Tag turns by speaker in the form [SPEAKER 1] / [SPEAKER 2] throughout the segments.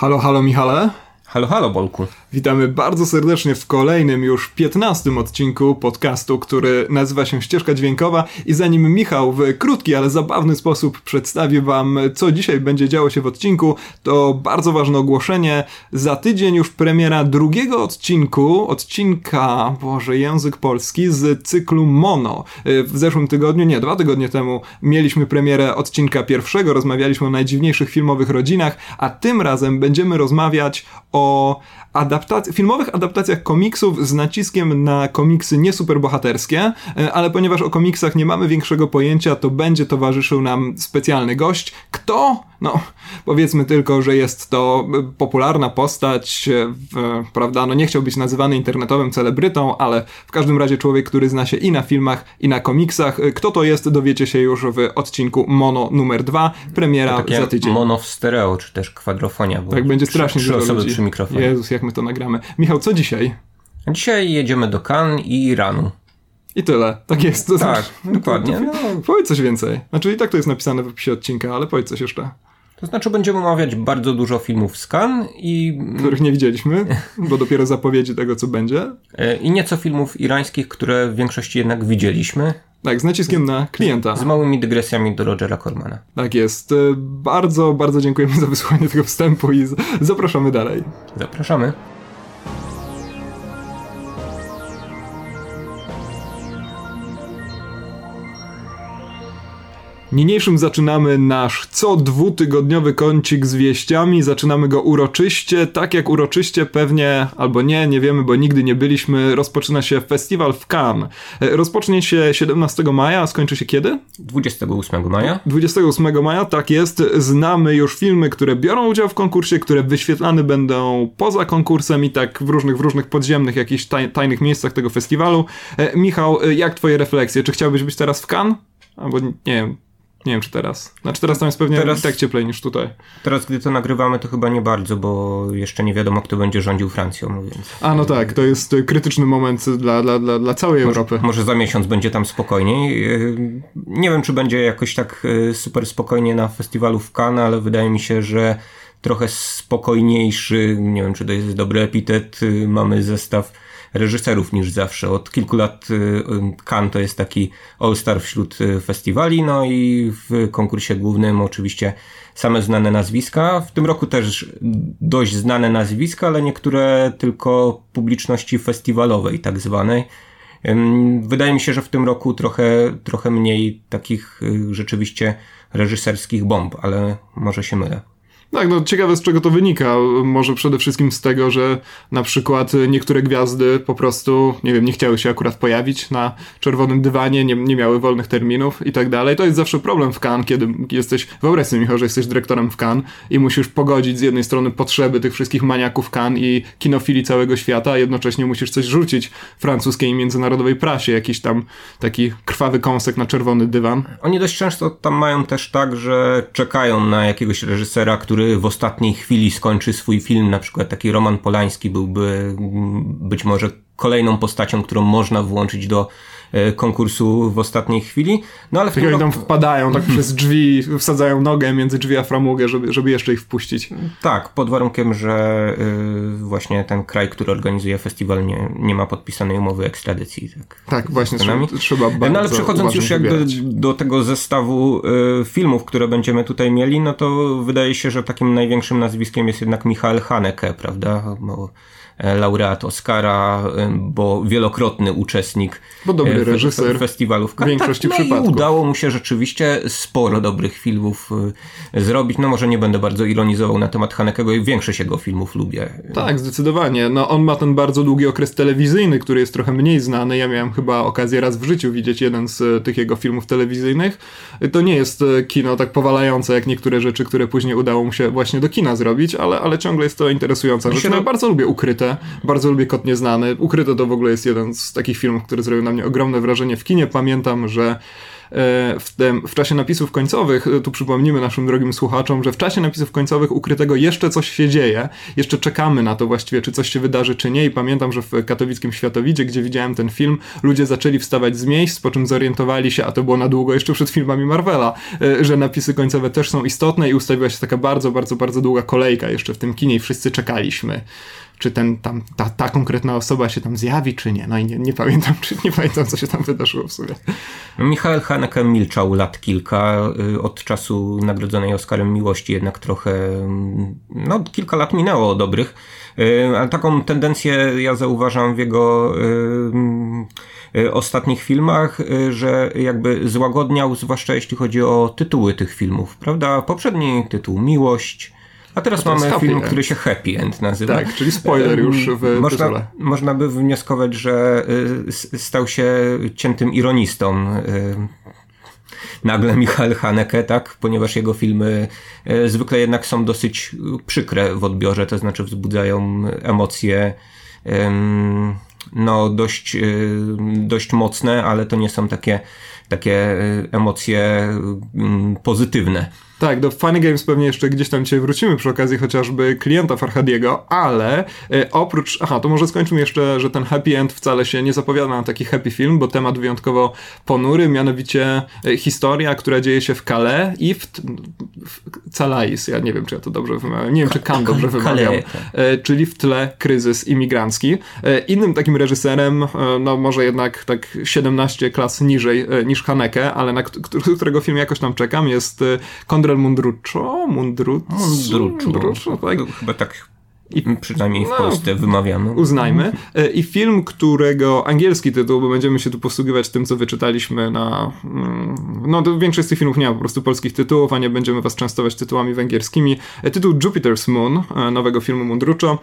[SPEAKER 1] Halo, halo Michale.
[SPEAKER 2] Halo, halo Bolku.
[SPEAKER 1] Witamy bardzo serdecznie w kolejnym już 15 odcinku podcastu, który nazywa się Ścieżka Dźwiękowa i zanim Michał w krótki, ale zabawny sposób przedstawi wam, co dzisiaj będzie działo się w odcinku, to bardzo ważne ogłoszenie. Za tydzień już premiera drugiego odcinku, odcinka, Boże, język polski, z cyklu Mono. W zeszłym tygodniu, nie, dwa tygodnie temu mieliśmy premierę odcinka pierwszego, rozmawialiśmy o najdziwniejszych filmowych rodzinach, a tym razem będziemy rozmawiać o adaptac filmowych adaptacjach komiksów z naciskiem na komiksy nie superbohaterskie, e, ale ponieważ o komiksach nie mamy większego pojęcia, to będzie towarzyszył nam specjalny gość. Kto? No, powiedzmy tylko, że jest to e, popularna postać, e, prawda, no nie chciał być nazywany internetowym celebrytą, ale w każdym razie człowiek, który zna się i na filmach, i na komiksach. Kto to jest, dowiecie się już w odcinku Mono numer 2, premiera za tydzień.
[SPEAKER 2] Mono w stereo, czy też kwadrofonia.
[SPEAKER 1] tak, będzie strasznie
[SPEAKER 2] trzy, trzy osoby
[SPEAKER 1] ludzi.
[SPEAKER 2] przy mikrofonie.
[SPEAKER 1] Jezus, jak my to nagramy. Michał, co dzisiaj?
[SPEAKER 2] Dzisiaj jedziemy do Cannes i Iranu.
[SPEAKER 1] I tyle. Tak jest. To
[SPEAKER 2] Tak,
[SPEAKER 1] znaczy,
[SPEAKER 2] dokładnie. No,
[SPEAKER 1] Powiedz coś więcej. Znaczy i tak to jest napisane w opisie odcinka, ale powiedz coś jeszcze.
[SPEAKER 2] to znaczy będziemy omawiać bardzo dużo filmów Cannes i,
[SPEAKER 1] Których nie widzieliśmy, bo dopiero zapowiedzi tego, co będzie.
[SPEAKER 2] e, i nieco filmów irańskich, które w większości jednak widzieliśmy.
[SPEAKER 1] Tak, z naciskiem na klienta.
[SPEAKER 2] Z małymi dygresjami do Rogera Cormana.
[SPEAKER 1] Tak jest. E, Bardzo, bardzo dziękujemy za wysłanie tego wstępu i zapraszamy dalej.
[SPEAKER 2] Zapraszamy.
[SPEAKER 1] Niniejszym zaczynamy nasz co dwutygodniowy kącik z wieściami. Zaczynamy go uroczyście, tak jak uroczyście pewnie, albo nie, nie wiemy, bo nigdy nie byliśmy. Rozpoczyna się festiwal w Cannes. E, Rozpocznie się 17 maja, a skończy się kiedy?
[SPEAKER 2] 28 maja.
[SPEAKER 1] 28 maja, tak jest. Znamy już filmy, które biorą udział w konkursie, które wyświetlane będą poza konkursem i tak w różnych, w różnych podziemnych, jakichś taj, tajnych miejscach tego festiwalu. E, Michał, e, jak twoje refleksje? Czy chciałbyś być teraz w Cannes? Albo nie wiem. Nie wiem, czy teraz. Znaczy teraz tam jest pewnie
[SPEAKER 2] Teraz-
[SPEAKER 1] tak cieplej niż tutaj.
[SPEAKER 2] Teraz, gdy to nagrywamy, to chyba nie bardzo, bo jeszcze nie wiadomo, kto będzie rządził Francją, więc
[SPEAKER 1] A no tak, to jest e, krytyczny moment dla, dla, dla, dla całej Europy.
[SPEAKER 2] może za miesiąc będzie tam spokojniej. Yy, Nie wiem, czy będzie jakoś tak yy, super spokojnie na festiwalu w Cannes, ale wydaje mi się, że trochę spokojniejszy, nie wiem, czy to jest dobry epitet, mamy zestaw reżyserów niż zawsze. Od kilku lat yy, Cannes to jest taki all-star wśród yy, festiwali, no i w konkursie głównym oczywiście same znane nazwiska. W tym roku też dość znane nazwiska, ale niektóre tylko publiczności festiwalowej tak zwanej. Wydaje mi się, że w tym roku trochę, trochę mniej takich y, rzeczywiście reżyserskich bomb, ale może się mylę.
[SPEAKER 1] Tak, no ciekawe z czego to wynika. Może przede wszystkim z tego, że na przykład niektóre gwiazdy po prostu, nie wiem, nie chciały się akurat pojawić na czerwonym dywanie, nie, nie miały wolnych terminów i tak dalej. To jest zawsze problem w Cannes, kiedy jesteś, wyobraź sobie Michał, że jesteś dyrektorem w Cannes i musisz pogodzić z jednej strony potrzeby tych wszystkich maniaków Cannes i kinofili całego świata, a jednocześnie musisz coś rzucić francuskiej i międzynarodowej prasie, jakiś tam taki krwawy kąsek na czerwony dywan.
[SPEAKER 2] Oni dość często tam mają też tak, że czekają na jakiegoś reżysera, który w ostatniej chwili skończy swój film. Na przykład taki Roman Polański byłby mm, być może kolejną postacią, którą można włączyć do konkursu w ostatniej chwili. No ale w
[SPEAKER 1] Tak
[SPEAKER 2] tym
[SPEAKER 1] oni tam
[SPEAKER 2] roku,
[SPEAKER 1] wpadają tak przez drzwi, wsadzają nogę między drzwi a framugę, żeby, żeby jeszcze ich wpuścić.
[SPEAKER 2] tak, pod warunkiem, że y, właśnie ten kraj, który organizuje festiwal nie, nie ma podpisanej umowy ekstradycji. Tak,
[SPEAKER 1] Tak, właśnie,
[SPEAKER 2] nami.
[SPEAKER 1] trzeba, bardzo
[SPEAKER 2] No ale przechodząc już jakby do tego zestawu y, filmów, które będziemy tutaj mieli, no to wydaje się, że takim największym nazwiskiem jest jednak Michael Haneke, prawda? Bo e, laureat Oscara, y, bo wielokrotny uczestnik
[SPEAKER 1] Bo dobry
[SPEAKER 2] e,
[SPEAKER 1] reżyser
[SPEAKER 2] fe- festiwalów.
[SPEAKER 1] w większości
[SPEAKER 2] tak, no
[SPEAKER 1] przypadków.
[SPEAKER 2] I udało mu się rzeczywiście sporo dobrych filmów zrobić. No może nie będę bardzo ironizował na temat Hanekego i większość jego filmów lubię.
[SPEAKER 1] Tak, zdecydowanie. No on ma ten bardzo długi okres telewizyjny, który jest trochę mniej znany. Ja miałem chyba okazję raz w życiu widzieć jeden z e, tych jego filmów telewizyjnych. To nie jest e, kino tak powalające jak niektóre rzeczy, które później udało mu się właśnie do kina zrobić, ale, ale ciągle jest to interesująca rzecz.
[SPEAKER 2] się na-
[SPEAKER 1] bardzo lubię Ukryte, bardzo lubię Kot Nieznany. Ukryte to w ogóle jest jeden z takich filmów, który zrobił na mnie ogromne wrażenie w kinie. Pamiętam, że w, tym, w czasie napisów końcowych, tu przypomnimy naszym drogim słuchaczom, że w czasie napisów końcowych ukrytego jeszcze coś się dzieje, jeszcze czekamy na to właściwie, czy coś się wydarzy, czy nie i pamiętam, że w katowickim Światowidzie, gdzie widziałem ten film, ludzie zaczęli wstawać z miejsc, po czym zorientowali się, a to było na długo jeszcze przed filmami Marvela, że napisy końcowe też są istotne i ustawiła się taka bardzo, bardzo, bardzo długa kolejka jeszcze w tym kinie i wszyscy czekaliśmy czy ten tam, ta, ta konkretna osoba się tam zjawi, czy nie. No i nie, nie pamiętam, czy nie pamiętam, co się tam wydarzyło w sumie.
[SPEAKER 2] Michael Haneke milczał lat kilka, y, od czasu nagrodzonej Oscarem Miłości jednak trochę, mm, no kilka lat minęło dobrych, y, ale taką tendencję ja zauważam w jego y, ostatnich filmach, że jakby złagodniał, zwłaszcza jeśli chodzi o tytuły tych filmów, prawda? Poprzedni tytuł Miłość, a teraz mamy film, który się Happy End nazywa.
[SPEAKER 1] Tak, czyli spoiler już w
[SPEAKER 2] można, tytule. Można by wnioskować, że y, stał się ciętym ironistą y, nagle Michael Haneke, tak? Ponieważ jego filmy y, zwykle jednak są dosyć przykre w odbiorze, to znaczy wzbudzają emocje no dość, dość mocne, ale to nie są takie, takie emocje pozytywne.
[SPEAKER 1] Tak, do Funny Games pewnie jeszcze gdzieś tam dzisiaj wrócimy przy okazji chociażby klienta Farhadiego, ale e, oprócz, aha, to może skończmy jeszcze, że ten happy end wcale się nie zapowiada na taki happy film, bo temat wyjątkowo ponury, mianowicie e, historia, która dzieje się w Calais i w, w Calais, ja nie wiem, czy ja to dobrze wymawiam, nie wiem, czy Kan dobrze wymawiam, tak. e, czyli w tle kryzys imigrancki. Innym takim reżyserem, no może jednak tak 17 klas niżej niż Haneke, ale na którego film jakoś tam czekam, jest Kondra Gabriel Mundruczo?
[SPEAKER 2] Mundruczo? Mundruczo, tak? Chyba tak i przynajmniej w no, Polsce wymawiamy.
[SPEAKER 1] Uznajmy. E, I film, którego angielski tytuł, bo będziemy się tu posługiwać tym, co wyczytaliśmy na. Mm, no, to większość z tych filmów nie ma po prostu polskich tytułów, a nie będziemy was częstować tytułami węgierskimi. E, tytuł Jupiter's Moon, e, nowego filmu Mundruczo.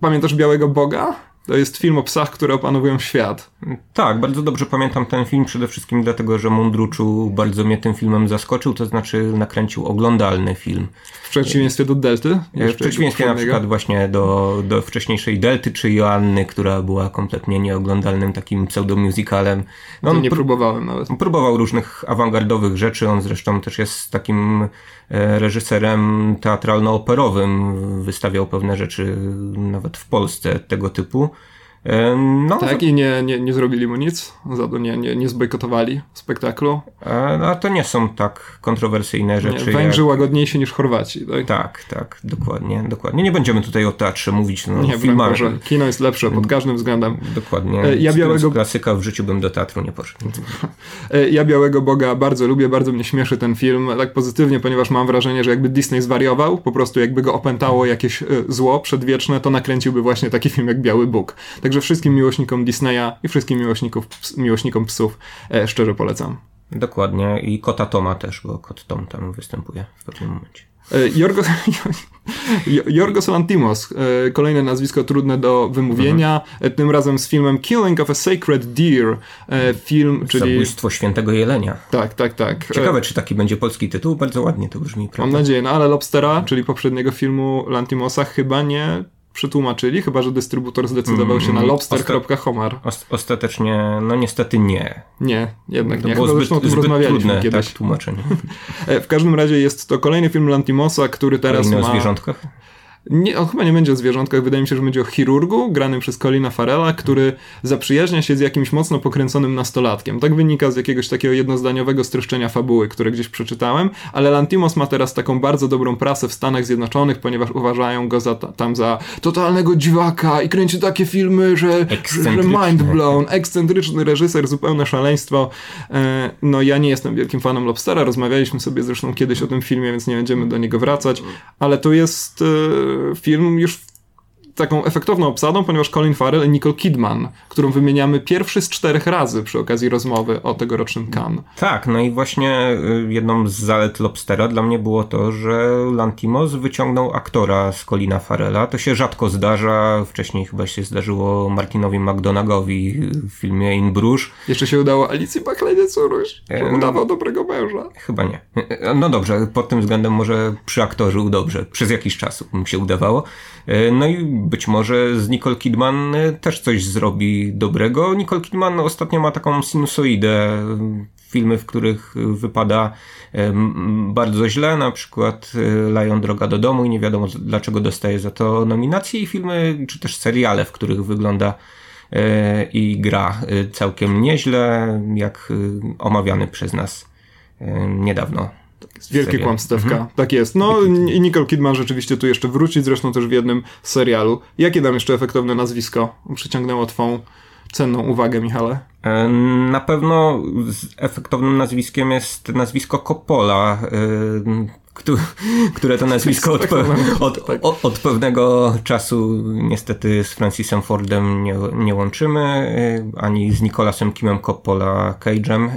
[SPEAKER 1] Pamiętasz Białego Boga? To jest film o psach, które opanowują świat.
[SPEAKER 2] Tak, bardzo dobrze pamiętam ten film, przede wszystkim dlatego, że Mundruczu bardzo mnie tym filmem zaskoczył, to znaczy nakręcił oglądalny film.
[SPEAKER 1] W przeciwieństwie do Delty?
[SPEAKER 2] W przeciwieństwie na przykład właśnie do, do wcześniejszej Delty czy Joanny, która była kompletnie nieoglądalnym takim pseudomusicalem.
[SPEAKER 1] No, on nie próbowałem nawet.
[SPEAKER 2] Próbował różnych awangardowych rzeczy, on zresztą też jest takim e, reżyserem teatralno-operowym, wystawiał pewne rzeczy nawet w Polsce tego typu.
[SPEAKER 1] No, tak, i nie, nie, nie zrobili mu nic, za to nie, nie, nie zbojkotowali spektaklu.
[SPEAKER 2] E, no, to nie są tak kontrowersyjne rzeczy.
[SPEAKER 1] Nie, Węgrzy jak... łagodniejsi niż Chorwaci. Tak?
[SPEAKER 2] tak, tak, dokładnie, dokładnie. Nie będziemy tutaj o teatrze mówić. No,
[SPEAKER 1] nie, filmach. Że kino jest lepsze pod każdym względem.
[SPEAKER 2] Dokładnie. E, ja białego... klasyka w życiu bym do teatru nie poszedł.
[SPEAKER 1] E, ja Białego Boga bardzo lubię, bardzo mnie śmieszy ten film, tak pozytywnie, ponieważ mam wrażenie, że jakby Disney zwariował, po prostu jakby go opętało jakieś zło przedwieczne, to nakręciłby właśnie taki film jak Biały Bóg. Także Także wszystkim miłośnikom Disneya i wszystkim miłośników, miłośnikom psów e, szczerze polecam.
[SPEAKER 2] Dokładnie i kota Toma też, bo kot Tom tam występuje w pewnym momencie.
[SPEAKER 1] E, Jorgos, Jorgos Lantimos, e, kolejne nazwisko trudne do wymówienia, mhm. tym razem z filmem Killing of a Sacred Deer, film, czyli...
[SPEAKER 2] Zabójstwo świętego jelenia.
[SPEAKER 1] Tak, tak, tak.
[SPEAKER 2] Ciekawe, czy taki będzie polski tytuł, bardzo ładnie to brzmi,
[SPEAKER 1] prawda? Mam nadzieję, no ale Lobstera, czyli poprzedniego filmu Lantimosa chyba nie przetłumaczyli, chyba że dystrybutor zdecydował się na mm, lobster.homar.
[SPEAKER 2] ostatecznie, no niestety nie.
[SPEAKER 1] Nie, jednak to nie. Było chyba zbyt, o tym rozmawialiśmy trudne, kiedyś.
[SPEAKER 2] Tak, tłumaczenie.
[SPEAKER 1] E, w każdym razie jest to kolejny film Lantimosa, który teraz Kolejny
[SPEAKER 2] ma... o zwierzątkach?
[SPEAKER 1] Nie, on chyba nie będzie o zwierzątkach, wydaje mi się, że będzie o chirurgu granym przez Colina Farela, który zaprzyjaźnia się z jakimś mocno pokręconym nastolatkiem. Tak wynika z jakiegoś takiego jednozdaniowego streszczenia fabuły, które gdzieś przeczytałem, ale Lantimos ma teraz taką bardzo dobrą prasę w Stanach Zjednoczonych, ponieważ uważają go za, tam za totalnego dziwaka i kręci takie filmy, że, że mind blown, ekscentryczny reżyser, zupełne szaleństwo. E, no ja nie jestem wielkim fanem Lobstera, rozmawialiśmy sobie zresztą kiedyś o tym filmie, więc nie będziemy do niego wracać, ale to jest e, film już taką efektowną obsadą, ponieważ Colin Farrell i Nicole Kidman, którą wymieniamy pierwszy z czterech razy przy okazji rozmowy o tegorocznym Cannes.
[SPEAKER 2] Tak, no i właśnie y, jedną z zalet Lobstera dla mnie było to, że Lantimos wyciągnął aktora z Colina Farrella. To się rzadko zdarza. Wcześniej chyba się zdarzyło Martinowi McDonaghowi w filmie In Bruges.
[SPEAKER 1] Jeszcze się udało Alicji Bachlenie Curuś, że e, no, udawał dobrego męża.
[SPEAKER 2] Chyba nie. E, no dobrze, pod tym względem może przy aktorze dobrze. Przez jakiś czas mu się udawało. E, no i być może z Nicole Kidman e, też coś zrobi dobrego. Nicole Kidman ostatnio ma taką sinusoidę. Filmy, w których wypada bardzo źle, na przykład Lion Droga do domu i nie wiadomo dlaczego dostaje za to nominacje i filmy, czy też seriale, w których wygląda i gra całkiem nieźle, jak omawiany przez nas niedawno
[SPEAKER 1] Wielkie kłamstewka. Mhm. Tak jest. No i Nicole Kidman rzeczywiście tu jeszcze wróci, zresztą też w jednym serialu. Jakie dam jeszcze efektowne nazwisko przyciągnęło twą cenną uwagę, Michale?
[SPEAKER 2] E, na pewno efektownym nazwiskiem jest nazwisko Coppola, e, które to nazwisko od, od, od, od, pewnego czasu niestety z Francisem Fordem nie, nie łączymy, e, ani z Nicolasem Kimem Coppola Cage'em,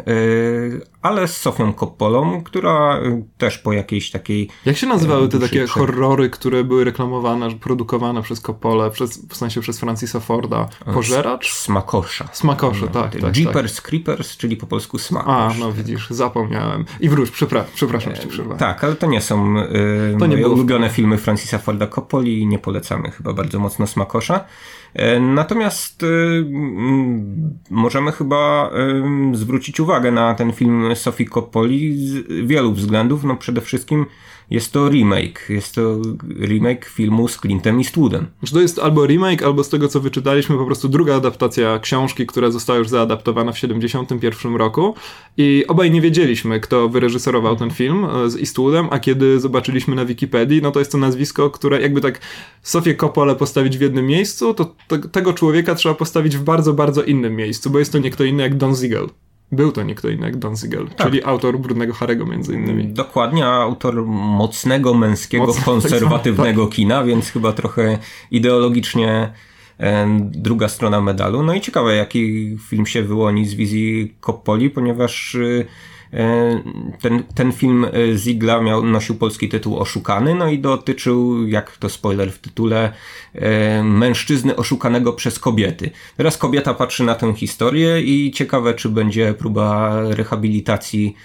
[SPEAKER 2] ale z Sofią Coppolą, która też po jakiejś takiej...
[SPEAKER 1] Jak się nazywały te takie horrory, które były reklamowane, produkowane przez Coppolę, przez, w sensie przez Francisa Forda? Pożeracz?
[SPEAKER 2] Smakosza.
[SPEAKER 1] Smakosza, no, tak. tak
[SPEAKER 2] Jeepers tak. Creepers, czyli po polsku Smakosz.
[SPEAKER 1] A, no widzisz, zapomniałem. I wróć, przepra przepraszam cię, przerwę.
[SPEAKER 2] Tak, ale to nie są yy, to moje nie ulubione filmy Francisa Forda Coppoli i nie polecamy chyba bardzo mocno Smakosza. E, natomiast y, możemy chyba zwrócić uwagę na ten film Sofii Coppoli z wielu względów. No przede wszystkim jest to remake. Jest to remake filmu z Clintem Eastwoodem.
[SPEAKER 1] Znaczy to jest albo remake, albo z tego co wyczytaliśmy, po prostu druga adaptacja książki, która została już zaadaptowana w 71 roku i obaj nie wiedzieliśmy, kto wyreżyserował ten film e, z Eastwoodem, a kiedy zobaczyliśmy na Wikipedii, no to jest to nazwisko, które jakby tak Sofię Coppolę postawić w jednym miejscu, to te, tego człowieka trzeba postawić w bardzo, bardzo innym miejscu, bo jest to nie kto inny jak Don Siegel. Był to nie kto inny jak Don Siegel, tak. czyli autor Brudnego Harego między innymi.
[SPEAKER 2] Dokładnie, autor mocnego, męskiego, Mocno, konserwatywnego tak. kina, więc chyba trochę ideologicznie e, druga strona medalu. No i ciekawe, jaki film się wyłoni z wizji Coppoli, ponieważ E, ten, ten film e, Zigla miał, nosił polski tytuł Oszukany, no i dotyczył, jak to spoiler w tytule, e, mężczyzny oszukanego przez kobiety. Teraz kobieta patrzy na tę historię i ciekawe, czy będzie próba rehabilitacji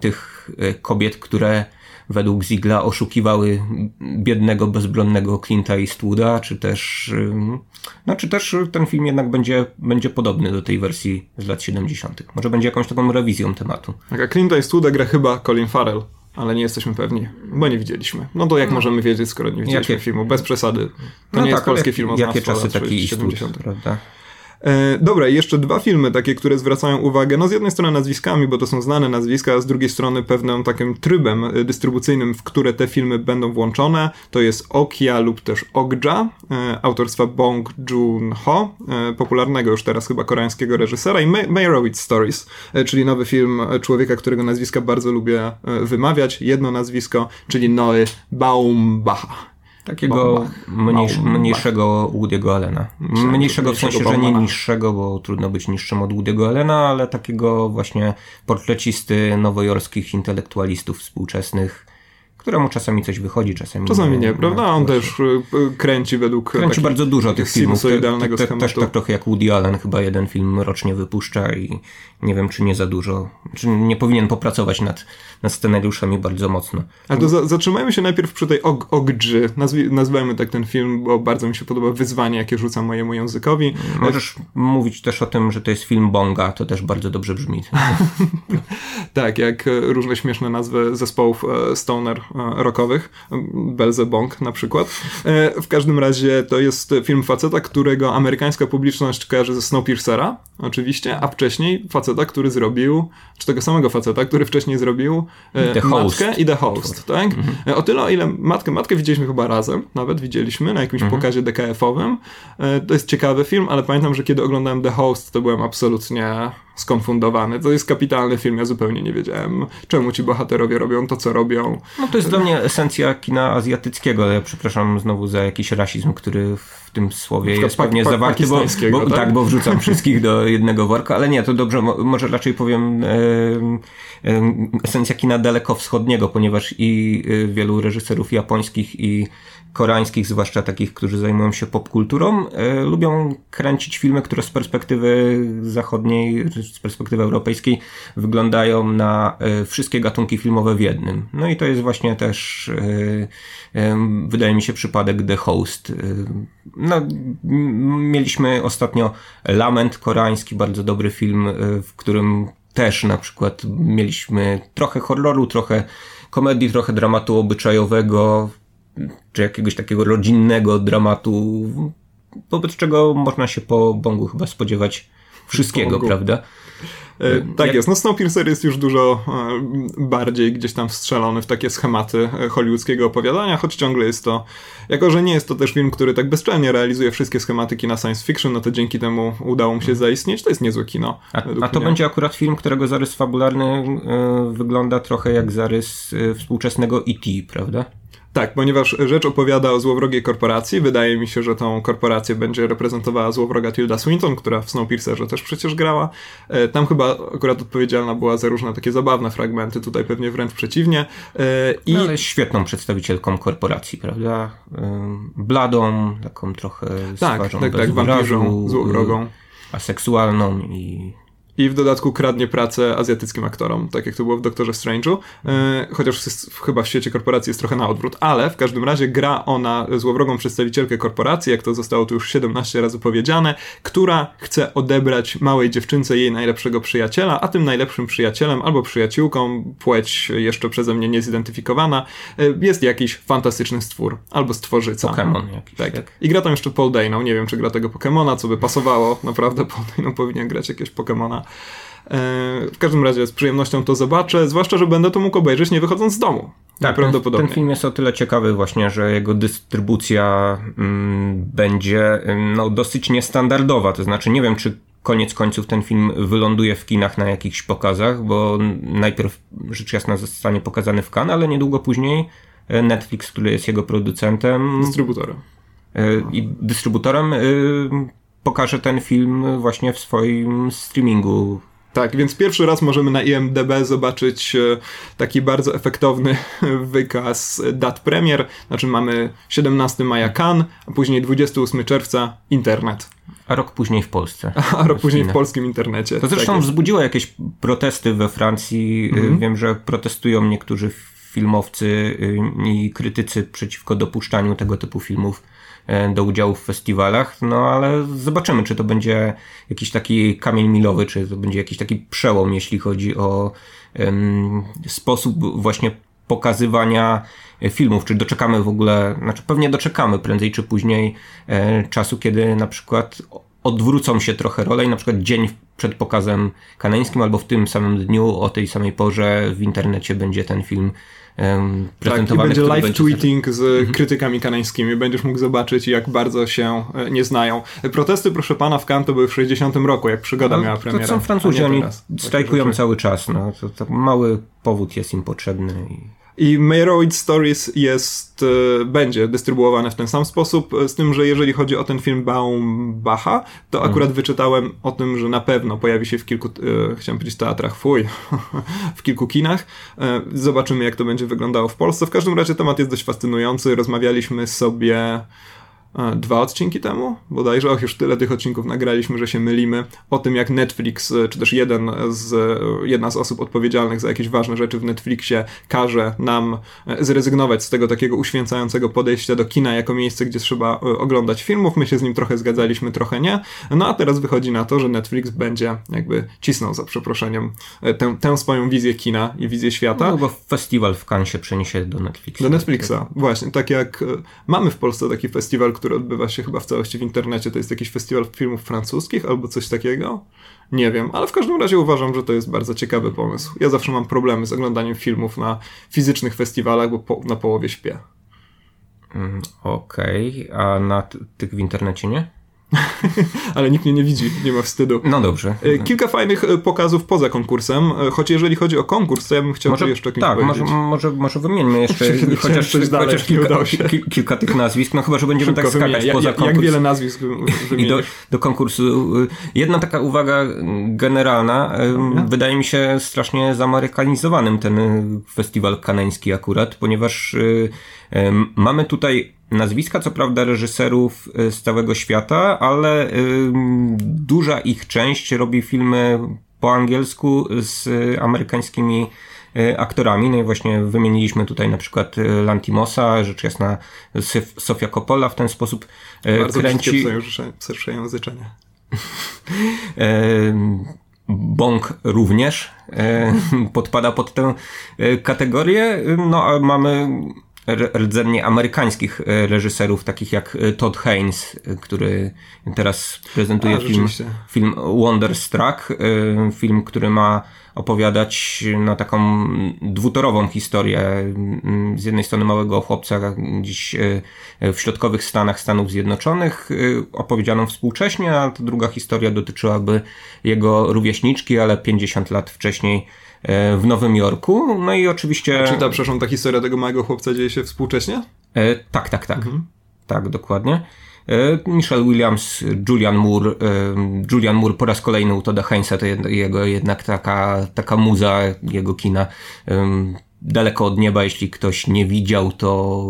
[SPEAKER 2] tych kobiet, które według Zigla oszukiwały biednego, bezbronnego Clint'a Eastwooda, czy też, no, czy też ten film jednak będzie, będzie podobny do tej wersji z lat 70. Może będzie jakąś taką rewizją tematu.
[SPEAKER 1] Tak, a Clint'a Eastwooda gra chyba Colin Farrell ale nie jesteśmy pewni, bo nie widzieliśmy. No to jak no. możemy wiedzieć, skoro nie widzieliśmy jakie... filmu? Bez przesady. To no nie tak, jest polskie film
[SPEAKER 2] Jakie czasy taki 70. prawda?
[SPEAKER 1] E, dobra, jeszcze dwa filmy takie, które zwracają uwagę, no z jednej strony nazwiskami, bo to są znane nazwiska, a z drugiej strony pewnym takim trybem e, dystrybucyjnym, w które te filmy będą włączone. To jest Okia lub też Okja, e, autorstwa Bong Joon-ho, e, popularnego już teraz chyba koreańskiego reżysera i Meyerowitz Stories, e, czyli nowy film człowieka, którego nazwiska bardzo lubię e, wymawiać. Jedno nazwisko, czyli Noe Baumbacha.
[SPEAKER 2] Takiego mniejsz, mniejszego Woody'ego Allena. Mniejszego w sensie, że nie niższego, bo trudno być niższym od Woody'ego Allena, ale takiego właśnie portrecisty nowojorskich intelektualistów współczesnych, któremu czasami coś wychodzi, czasami
[SPEAKER 1] Czasami nie, nie prawda? On też y, kręci według
[SPEAKER 2] Kręci bardzo dużo tych filmów. Te, te, te, też tak trochę jak Woody Allen, chyba jeden film rocznie wypuszcza i nie wiem, czy nie za dużo, czy nie powinien popracować nad, nad scenariuszami bardzo mocno.
[SPEAKER 1] Ale to za, zatrzymajmy się najpierw przy tej og Ogdży. Nazwi, nazwijmy tak ten film, bo bardzo mi się podoba wyzwanie, jakie rzucam mojemu językowi.
[SPEAKER 2] Możesz mówić też o tym, że to jest film Bonga, to też bardzo dobrze brzmi.
[SPEAKER 1] tak, jak różne śmieszne nazwy zespołów stoner rockowych, Belzebong na przykład. E, w każdym razie to jest film faceta, którego amerykańska publiczność kojarzy ze Snowpiercera, oczywiście, a wcześniej facet faceta, który zrobił, czy tego samego faceta, który wcześniej zrobił e, The Matkę host. i The Host, tak? Mhm. E, o tyle, o ile Matkę, Matkę widzieliśmy chyba razem, nawet widzieliśmy na jakimś mhm. pokazie DKF-owym. E, to jest ciekawy film, ale pamiętam, że kiedy oglądałem The Host, to byłem absolutnie skonfundowany. To jest kapitalny film, ja zupełnie nie wiedziałem, czemu ci bohaterowie robią to, co robią.
[SPEAKER 2] No to jest dla mnie esencja kina azjatyckiego, ale ja przepraszam znowu za jakiś rasizm, który w tym słowie jest pewnie pa, zawarty, bo, bo, tak? tak? bo wrzucam wszystkich do jednego worka, ale nie, to dobrze, może raczej powiem e, e, esencja kina dalekowschodniego, ponieważ i e, wielu reżyserów japońskich i koreańskich, zwłaszcza takich, którzy zajmują się popkulturą, e, lubią kręcić filmy, które z perspektywy zachodniej, z perspektywy europejskiej wyglądają na e, wszystkie gatunki filmowe w jednym. No i to jest właśnie też, e, wydaje mi się, przypadek The Host. No, mieliśmy ostatnio Lament koreański, bardzo dobry film, w którym też na przykład mieliśmy trochę horroru, trochę komedii, trochę dramatu obyczajowego, czy jakiegoś takiego rodzinnego dramatu, wobec czego można się po Bongu chyba spodziewać wszystkiego, prawda?
[SPEAKER 1] E, tak Jak... jest, no Snowpiercer jest już dużo e, bardziej gdzieś tam wstrzelony w takie schematy e, hollywoodzkiego opowiadania, choć ciągle jest to, jako że nie jest to też film, który tak bezczelnie realizuje wszystkie schematy kina science fiction, no to dzięki temu udało mu się mhm. zaistnieć, to jest niezłe kino.
[SPEAKER 2] A, a to mnie. będzie akurat film, którego zarys fabularny wygląda trochę jak zarys współczesnego E.T., prawda?
[SPEAKER 1] Tak, ponieważ rzecz opowiada o złowrogiej korporacji. Wydaje mi się, że tą korporację będzie reprezentowała złowroga Tilda Swinton, która w Snowpiercerze też przecież grała. E, tam chyba akurat odpowiedzialna była za różne takie zabawne fragmenty, tutaj pewnie wręcz przeciwnie.
[SPEAKER 2] E, I... No, ale świetną przedstawicielką korporacji, prawda? Bladą, taką trochę
[SPEAKER 1] tak, tak, tak, wampirą, złowrogą.
[SPEAKER 2] Aseksualną i
[SPEAKER 1] i w dodatku kradnie pracę azjatyckim aktorom, tak jak to było w Doktorze Strange'u, e, chociaż jest, chyba w świecie korporacji jest trochę na odwrót, ale w każdym razie gra ona złowrogą przedstawicielkę korporacji, jak to zostało tu już 17 razy powiedziane, która chce odebrać małej dziewczynce jej najlepszego przyjaciela, a tym najlepszym przyjacielem albo przyjaciółką, płeć jeszcze przeze mnie niezidentyfikowana, e, jest jakiś fantastyczny stwór, albo stworzyca.
[SPEAKER 2] Pokémon jakiś,
[SPEAKER 1] tak. tak. I gra tam jeszcze Paul Dano, nie wiem czy gra tego Pokémona, co by pasowało, naprawdę Paul Dano powinien grać jakiegoś Pokémona. E, w każdym razie z przyjemnością to zobaczę, zwłaszcza, że będę to mógł obejrzeć nie wychodząc z domu.
[SPEAKER 2] Tak, prawdopodobnie. Ten, ten film jest o tyle ciekawy właśnie, że jego dystrybucja mm, będzie no, dosyć niestandardowa. To znaczy nie wiem, czy koniec końców ten film wyląduje w kinach na jakichś pokazach, bo najpierw rzecz jasna zostanie pokazany w Cannes, ale niedługo później e, Netflix, który jest jego producentem.
[SPEAKER 1] Dystrybutorem.
[SPEAKER 2] E, I dystrybutorem pokaże ten film właśnie w swoim streamingu
[SPEAKER 1] tak, więc pierwszy raz możemy na IMDB zobaczyć e, taki bardzo efektowny wykaz dat premier. Znaczy mamy 17 maja Cannes, a później 28 czerwca internet.
[SPEAKER 2] A rok później w Polsce.
[SPEAKER 1] A rok później w polskim internecie.
[SPEAKER 2] To zresztą tak wzbudziło jakieś protesty we Francji. Mhm. Wiem, że protestują niektórzy filmowcy y, i krytycy przeciwko dopuszczaniu tego typu filmów E, do udziału w festiwalach, no ale zobaczymy, czy to będzie jakiś taki kamień milowy, czy to będzie jakiś taki przełom, jeśli chodzi o um, sposób właśnie pokazywania filmów, czy doczekamy w ogóle, znaczy pewnie doczekamy prędzej czy później e, czasu, kiedy na przykład odwrócą się trochę role i na przykład dzień przed pokazem kanańskim albo w tym samym dniu o tej samej porze w internecie będzie ten film prezentowany.
[SPEAKER 1] Tak, i będzie live tweeting z mhm. krytykami kanańskimi. Będziesz mógł zobaczyć, jak bardzo się e, nie znają. Protesty, proszę pana, w Cannes to były w 60 roku, jak przygoda no, miała premierę.
[SPEAKER 2] To są Francuzi, oni strajkują cały czas. No. To, to mały powód jest im potrzebny. I...
[SPEAKER 1] I Meyerowitz Stories jest, e, będzie dystrybuowane w ten sam sposób, z tym, że jeżeli chodzi o ten film Baumbacha, to mhm. akurat wyczytałem o tym, że na pewno pojawi się w kilku, e, chciałem powiedzieć teatrach, fuj, w kilku kinach. E, zobaczymy, jak to będzie wyglądało w Polsce. W każdym razie temat jest dość fascynujący. Rozmawialiśmy sobie dwa odcinki temu, bodajże, och, już tyle tych odcinków nagraliśmy, że się mylimy, o tym jak Netflix, e, czy też jeden z, e, jedna z osób odpowiedzialnych za jakieś ważne rzeczy w Netflixie każe nam e, zrezygnować z tego takiego uświęcającego podejścia do kina jako miejsce, gdzie trzeba oglądać filmów. My się z nim trochę zgadzaliśmy, trochę nie. No a teraz wychodzi na to, że Netflix będzie jakby cisnął za przeproszeniem tę, tę swoją wizję kina i wizję świata.
[SPEAKER 2] No bo festiwal w Cannes się przeniesie do Netflixa.
[SPEAKER 1] Do Netflixa, właśnie. Tak jak mamy w Polsce taki festiwal, który odbywa się chyba w całości w internecie. To jest jakiś festiwal filmów francuskich albo coś takiego. Nie wiem, ale w każdym razie uważam, że to jest bardzo ciekawy pomysł. Ja zawsze mam problemy z oglądaniem filmów na fizycznych festiwalach, bo po, na połowie śpię.
[SPEAKER 2] Mm, Okej, okay. a na tych w internecie nie?
[SPEAKER 1] ale nikt mnie nie widzi, nie ma wstydu.
[SPEAKER 2] No dobrze.
[SPEAKER 1] E, kilka fajnych e, pokazów poza konkursem, e, choć jeżeli chodzi o konkurs, to ja bym chciał
[SPEAKER 2] może,
[SPEAKER 1] jeszcze kimś
[SPEAKER 2] Tak, może, może, może wymieńmy jeszcze chociaż, chociaż kilka, kilka, tych nazwisk, no chyba, że będziemy Szybko tak skakać
[SPEAKER 1] wymienię.
[SPEAKER 2] poza
[SPEAKER 1] jak,
[SPEAKER 2] konkurs.
[SPEAKER 1] Jak wiele nazwisk
[SPEAKER 2] I do, do konkursu. Jedna taka uwaga generalna. Wydaje mi się strasznie zamerykanizowanym ten festiwal kanański akurat, ponieważ mamy tutaj nazwiska, co prawda, reżyserów y, z całego świata, ale y, duża ich część robi filmy po angielsku z amerykańskimi y, aktorami. No i właśnie wymieniliśmy tutaj na przykład Lantimosa, rzecz jasna Sofia Coppola w ten sposób
[SPEAKER 1] Bardzo kręci. Bardzo języczenie.
[SPEAKER 2] Bong również podpada pod tę kategorię. No a mamy rdzennie amerykańskich e, reżyserów, takich jak Todd Haynes, który teraz prezentuje a, film, film Wonderstruck, film, który ma opowiadać no, taką dwutorową historię. Z jednej strony małego chłopca gdzieś e, w środkowych Stanach Stanów Zjednoczonych, e, opowiedzianą współcześnie, a druga historia dotyczyłaby jego rówieśniczki, ale 50 lat wcześniej e, w Nowym Jorku. No i oczywiście.
[SPEAKER 1] Czy ta, przepraszam, ta historia tego małego chłopca dzieje się współcześnie?
[SPEAKER 2] E, tak, tak, tak. Mhm. Tak, dokładnie. E, Michelle Williams, Julian Moore. E, Julian Moore po raz kolejny u Toda Heinza to jego jednak taka, taka muza jego kina. Daleko od nieba, jeśli ktoś nie widział, to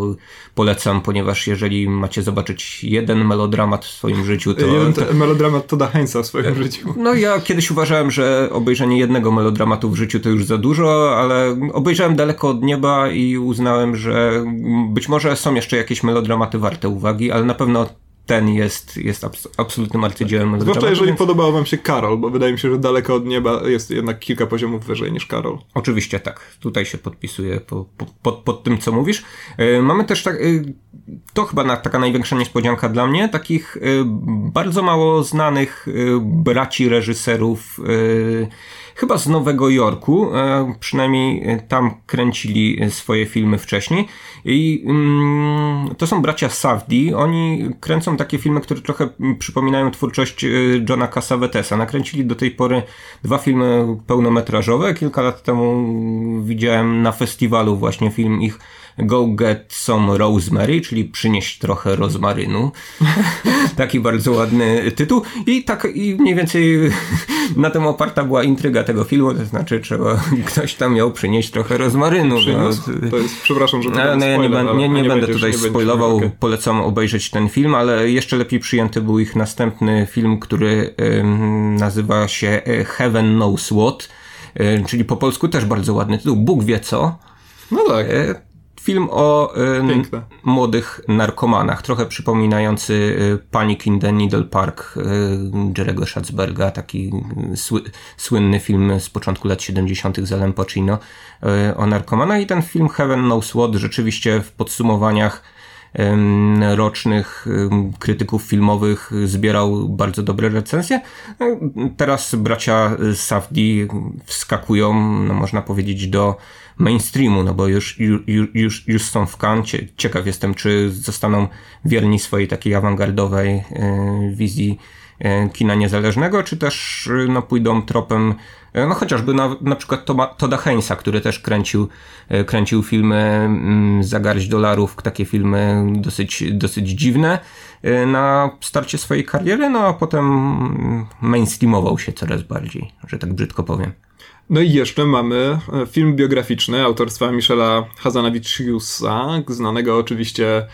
[SPEAKER 2] polecam, ponieważ jeżeli macie zobaczyć jeden melodramat w swoim życiu, to...
[SPEAKER 1] Jeden to... melodramat Toda Heinza w swoim e, życiu.
[SPEAKER 2] No ja kiedyś uważałem, że obejrzenie jednego melodramatu w życiu to już za dużo, ale obejrzałem daleko od nieba i uznałem, że być może są jeszcze jakieś melodramaty warte uwagi, ale na pewno ten jest, jest abs absolutnym arcydziełem.
[SPEAKER 1] Zwłaszcza jeżeli więc... podobał wam się Karol, bo wydaje mi się, że daleko od nieba jest jednak kilka poziomów wyżej niż Karol.
[SPEAKER 2] Oczywiście tak. Tutaj się podpisuję po, po, pod, pod tym, co mówisz. Yy, mamy też tak, yy, to chyba na, taka największa niespodzianka dla mnie, takich yy, bardzo mało znanych braci reżyserów chyba z Nowego Jorku, e, przynajmniej tam kręcili swoje filmy wcześniej. I mm, to są bracia Safdi. Oni kręcą takie filmy, które trochę przypominają twórczość e, Johna Cassavetesa. Nakręcili do tej pory dwa filmy pełnometrażowe. Kilka lat temu widziałem na festiwalu właśnie film ich Go Get Some Rosemary, czyli przynieść trochę rozmarynu. Taki bardzo ładny tytuł. I tak i mniej więcej na tym oparta była intryga tego filmu, to znaczy trzeba, ktoś tam miał przynieść trochę rozmarynu.
[SPEAKER 1] No. To jest, przepraszam, że to
[SPEAKER 2] no, no, ja nie, nie, nie, nie będę tutaj nie spoilował, okay. polecam obejrzeć ten film, ale jeszcze lepiej przyjęty był ich następny film, który ym, nazywa się e, Heaven Knows What, y, czyli po polsku też bardzo ładny tytuł, Bóg wie co.
[SPEAKER 1] No tak. Y,
[SPEAKER 2] Film o y, młodych narkomanach, trochę przypominający y, Panic in the Needle Park y, Jerego Schatzberga, taki sły, słynny film z początku lat 70. z Alem Pacino y, o narkomanach i ten film Heaven Knows What rzeczywiście w podsumowaniach rocznych krytyków filmowych zbierał bardzo dobre recenzje. No, teraz bracia Safdi wskakują, no można powiedzieć, do mainstreamu, no bo już, już, już, już są w kancie. Ciekaw jestem, czy zostaną wierni swojej takiej awangardowej e, wizji kina niezależnego, czy też e, no, pójdą tropem no chociażby na, na przykład Toma, Toda Heinza, który też kręcił, kręcił filmy mm, za garść dolarów, takie filmy dosyć, dosyć dziwne na starcie swojej kariery, no a potem mainstreamował się coraz bardziej, że tak brzydko powiem.
[SPEAKER 1] No i jeszcze mamy e, film biograficzny autorstwa Michela Hazanaviciusa, znanego oczywiście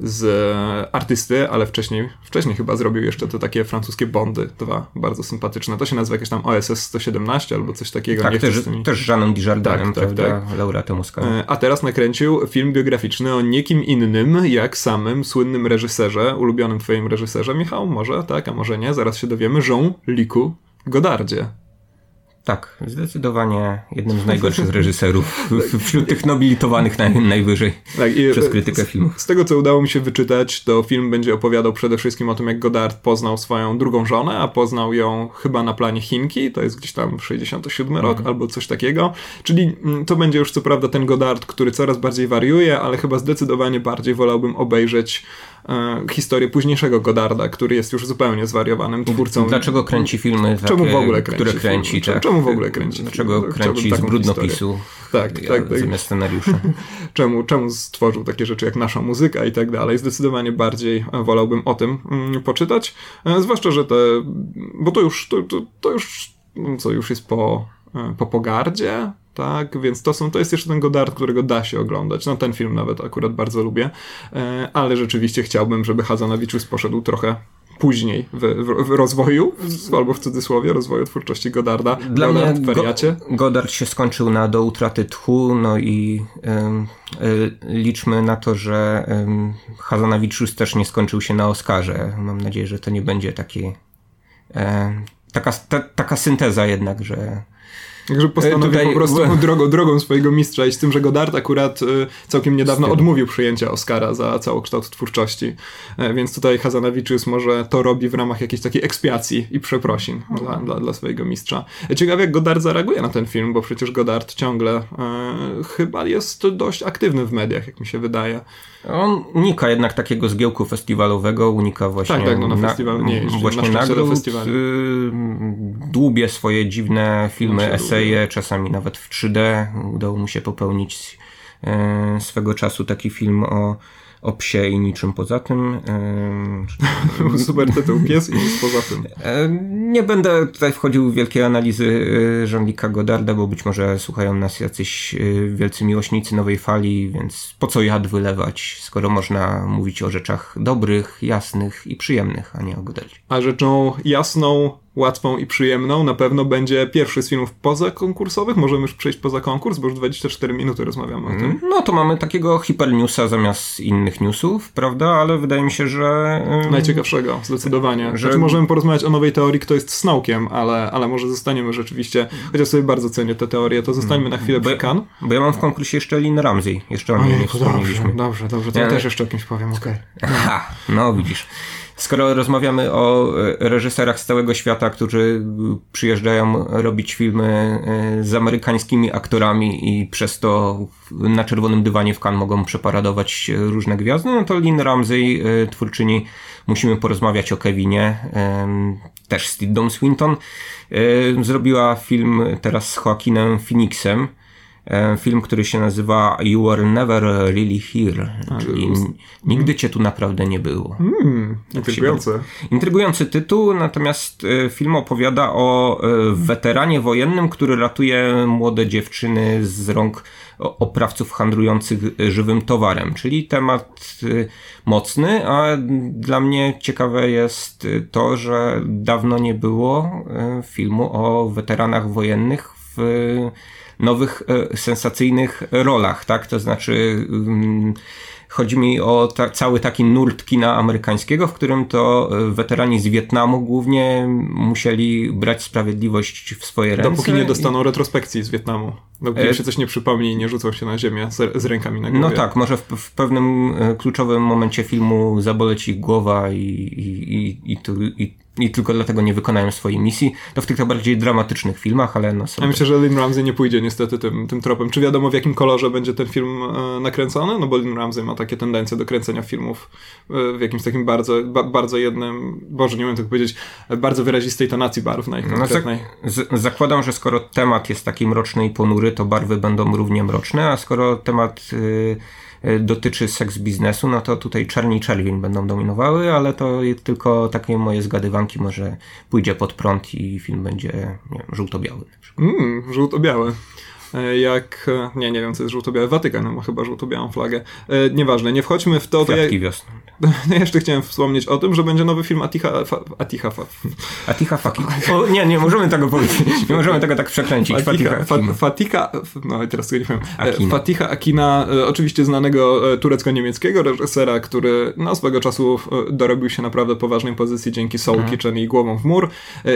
[SPEAKER 1] z artysty, ale wcześniej, wcześniej chyba zrobił jeszcze te takie francuskie Bondy, dwa bardzo sympatyczne. To się nazywa jakieś tam OSS 117 albo coś takiego.
[SPEAKER 2] Tak, też, tymi... też Jeanem Dujardinem, tak, tak, tak. laureatem Oscara.
[SPEAKER 1] E, a teraz nakręcił film biograficzny o niekim innym, jak samym słynnym reżyserze, ulubionym twoim reżyserze, Michał, może, tak, a może nie, zaraz się dowiemy, Jean-Lucu Godardzie.
[SPEAKER 2] Tak, zdecydowanie jednym z najgorszych reżyserów wśród tych nobilitowanych naj, najwyżej tak, przez krytykę filmu.
[SPEAKER 1] Z, z, tego, co udało mi się wyczytać, to film będzie opowiadał przede wszystkim o tym, jak Godard poznał swoją drugą żonę, a poznał ją chyba na planie Chinki, to jest gdzieś tam 67 rok mhm. albo coś takiego. Czyli mm, to będzie już co prawda ten Godard, który coraz bardziej wariuje, ale chyba zdecydowanie bardziej wolałbym obejrzeć e, historię późniejszego Godarda, który jest już zupełnie zwariowanym twórcą.
[SPEAKER 2] Dlaczego kręci filmy Czemu w ogóle kręci które kręci? Filmy?
[SPEAKER 1] Tak? Czemu w ogóle kręci?
[SPEAKER 2] Dlaczego kręci z brudnopisu tak, tak, tak. zamiast scenariusza?
[SPEAKER 1] czemu, czemu stworzył takie rzeczy jak nasza muzyka i tak dalej? Zdecydowanie bardziej wolałbym o tym mm, poczytać. E, zwłaszcza, że te, bo to już, to, to, to już, co już jest po, e, po pogardzie, tak, więc to, są, to jest jeszcze ten Godard, którego da się oglądać. No ten film nawet akurat bardzo lubię, e, ale rzeczywiście chciałbym, żeby Hazanavichus poszedł trochę później w, w, w, rozwoju, albo w cudzysłowie, rozwoju twórczości Godarda.
[SPEAKER 2] Dla Godard mnie Go, Godard się skończył na do utraty tchu, no i y, liczmy na to, że y, Hazanavichus też nie skończył się na Oscarze. Mam nadzieję, że to nie będzie taki, y, taka, ta, taka synteza jednak, że
[SPEAKER 1] Także postanowił Tutaj... po prostu drogą, drogą swojego mistrza i z tym, że Godard akurat y, całkiem niedawno odmówił przyjęcia Oscara za całokształt twórczości. E, więc tutaj Hazanavicius może to robi w ramach jakiejś takiej ekspiacji i przeprosin dla, dla, dla swojego mistrza. E, ciekawe jak Godard zareaguje na ten film, bo przecież Godard ciągle e, chyba jest dość aktywny w mediach, jak mi się wydaje.
[SPEAKER 2] On unika jednak takiego zgiełku festiwalowego, unika właśnie
[SPEAKER 1] tak, tak, no na festiwal nie jeździ,
[SPEAKER 2] właśnie
[SPEAKER 1] na
[SPEAKER 2] nagród, y, dłubie swoje dziwne filmy, eseje, czasami nawet w 3D. Udało mu się popełnić e, swego czasu taki film o o psie i niczym poza tym.
[SPEAKER 1] Super tytuł, pies i nic poza tym.
[SPEAKER 2] E, nie będę tutaj wchodził w wielkie analizy e, Jean-Luc'a Godarda, bo być może słuchają nas jacyś e, wielcy miłośnicy nowej fali, więc po co jad wylewać, skoro można mówić o rzeczach dobrych, jasnych i przyjemnych, a nie o Godardzie.
[SPEAKER 1] A rzeczą jasną, łatwą i przyjemną na pewno będzie pierwszy z filmów pozakonkursowych. Możemy już przejść poza konkurs, bo już 24 minuty rozmawiamy o tym. Mm,
[SPEAKER 2] no to mamy takiego hipernewsa zamiast innych newsów, prawda? Ale wydaje mi się, że...
[SPEAKER 1] Najciekawszego, zdecydowanie. Że... Znaczy możemy porozmawiać o nowej teorii, kto jest Snowkiem, ale, ale może zostaniemy rzeczywiście, chociaż sobie bardzo cenię tę teorię, to zostańmy na chwilę bo, przy Kan.
[SPEAKER 2] Bo ja mam w konkursie jeszcze Lin Ramsey. Jeszcze o niej nie
[SPEAKER 1] wspomnieliśmy. Dobrze, dobrze. To ja, ja też jeszcze o kimś powiem, okej.
[SPEAKER 2] Okay. no widzisz. Skoro rozmawiamy o e, reżyserach z całego świata, którzy przyjeżdżają robić filmy e, z amerykańskimi aktorami i przez to na czerwonym dywanie w Cannes mogą przeparadować różne gwiazdy, no to Lynn Ramsey, e, twórczyni, musimy porozmawiać o Kevinie, też z Tildą Swinton. Zrobiła film teraz z Joaquinem Phoenixem, E, film, który się nazywa You Were Never Really Here, czyli Nigdy Cię tu naprawdę nie było.
[SPEAKER 1] Mm, intrygujący.
[SPEAKER 2] Intrygujący tytuł, natomiast e, film opowiada o e, weteranie wojennym, który ratuje młode dziewczyny z rąk oprawców handlujących żywym towarem, czyli temat mocny, a dla mnie ciekawe jest to, że dawno nie było filmu o weteranach wojennych w nowych, e, sensacyjnych rolach, tak? To znaczy, mm, chodzi mi o ta, cały taki nurt kina amerykańskiego, w którym to e, weterani z Wietnamu głównie musieli brać sprawiedliwość w swoje ręce.
[SPEAKER 1] Dopóki nie dostaną i... retrospekcji z Wietnamu. Dopóki e... się coś nie przypomni i nie rzucą się na ziemię z, z rękami na głowie.
[SPEAKER 2] No tak, może w, w, pewnym kluczowym momencie filmu zaboleć ich głowa i, i, i, i, tu, i i tylko dlatego nie wykonają swojej misji. To w tych bardziej dramatycznych filmach, ale no
[SPEAKER 1] sobie... Ja myślę, że Lynn Ramsey nie pójdzie niestety tym, tym tropem. Czy wiadomo w jakim kolorze będzie ten film e, nakręcony? No bo Lynn Ramsey ma takie tendencje do kręcenia filmów e, w jakimś takim bardzo, ba, bardzo jednym, boże nie wiem tego powiedzieć, bardzo wyrazistej tonacji barwnej. No,
[SPEAKER 2] z, zakładam, że skoro temat jest taki mroczny i ponury, to barwy będą równie mroczne, a skoro temat... Yy E, dotyczy seks biznesu, no to tutaj czerni czerwień będą dominowały, ale to tylko takie moje zgadywanki, może pójdzie pod prąd i film będzie nie wiem, żółto-biały.
[SPEAKER 1] Mm, żółto-biały. E, jak, e, nie, nie wiem co jest żółto-białe, Watykan ma chyba żółto-białą flagę. E, nieważne, nie wchodźmy w to.
[SPEAKER 2] Kwiatki to wiosny.
[SPEAKER 1] Jeszcze chciałem wspomnieć o tym, że będzie nowy film Atiha... Atiha... Fa,
[SPEAKER 2] Atiha fucking... O, nie, nie możemy tego powiedzieć. Nie możemy tego tak przekręcić.
[SPEAKER 1] Fatiha, Fatiha, Fatika... No teraz tego nie powiem. Akina. Fatiha Akina, oczywiście znanego turecko-niemieckiego reżysera, który no, swego czasu dorobił się naprawdę poważnej pozycji dzięki Soul mhm. Kitchen i Głową w mur.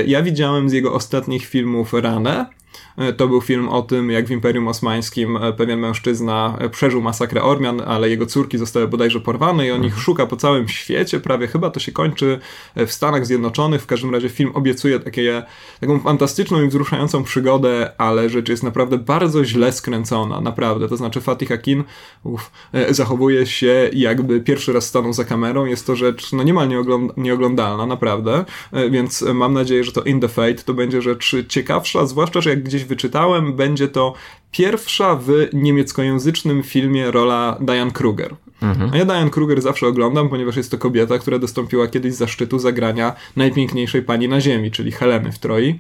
[SPEAKER 1] Ja widziałem z jego ostatnich filmów Ranę, E, to był film o tym, jak w Imperium Osmańskim e, pewien mężczyzna e, przeżył masakrę Ormian, ale jego córki zostały bodajże porwane i on ich mhm. szuka po całym świecie, prawie chyba to się kończy w Stanach Zjednoczonych. W każdym razie film obiecuje takie, taką fantastyczną i wzruszającą przygodę, ale rzecz jest naprawdę bardzo źle skręcona, naprawdę. To znaczy Fatih Akin uf, zachowuje się jakby pierwszy raz stanął za kamerą. Jest to rzecz no niemal nieoglądalna, naprawdę. Więc mam nadzieję, że to In the Fate to będzie rzecz ciekawsza, zwłaszcza, że jak gdzieś wyczytałem, będzie to pierwsza w niemieckojęzycznym filmie rola Diane Kruger. Mhm. A ja Diane Kruger zawsze oglądam, ponieważ jest to kobieta, która dostąpiła kiedyś zaszczytu zagrania najpiękniejszej pani na ziemi, czyli Heleny w Troi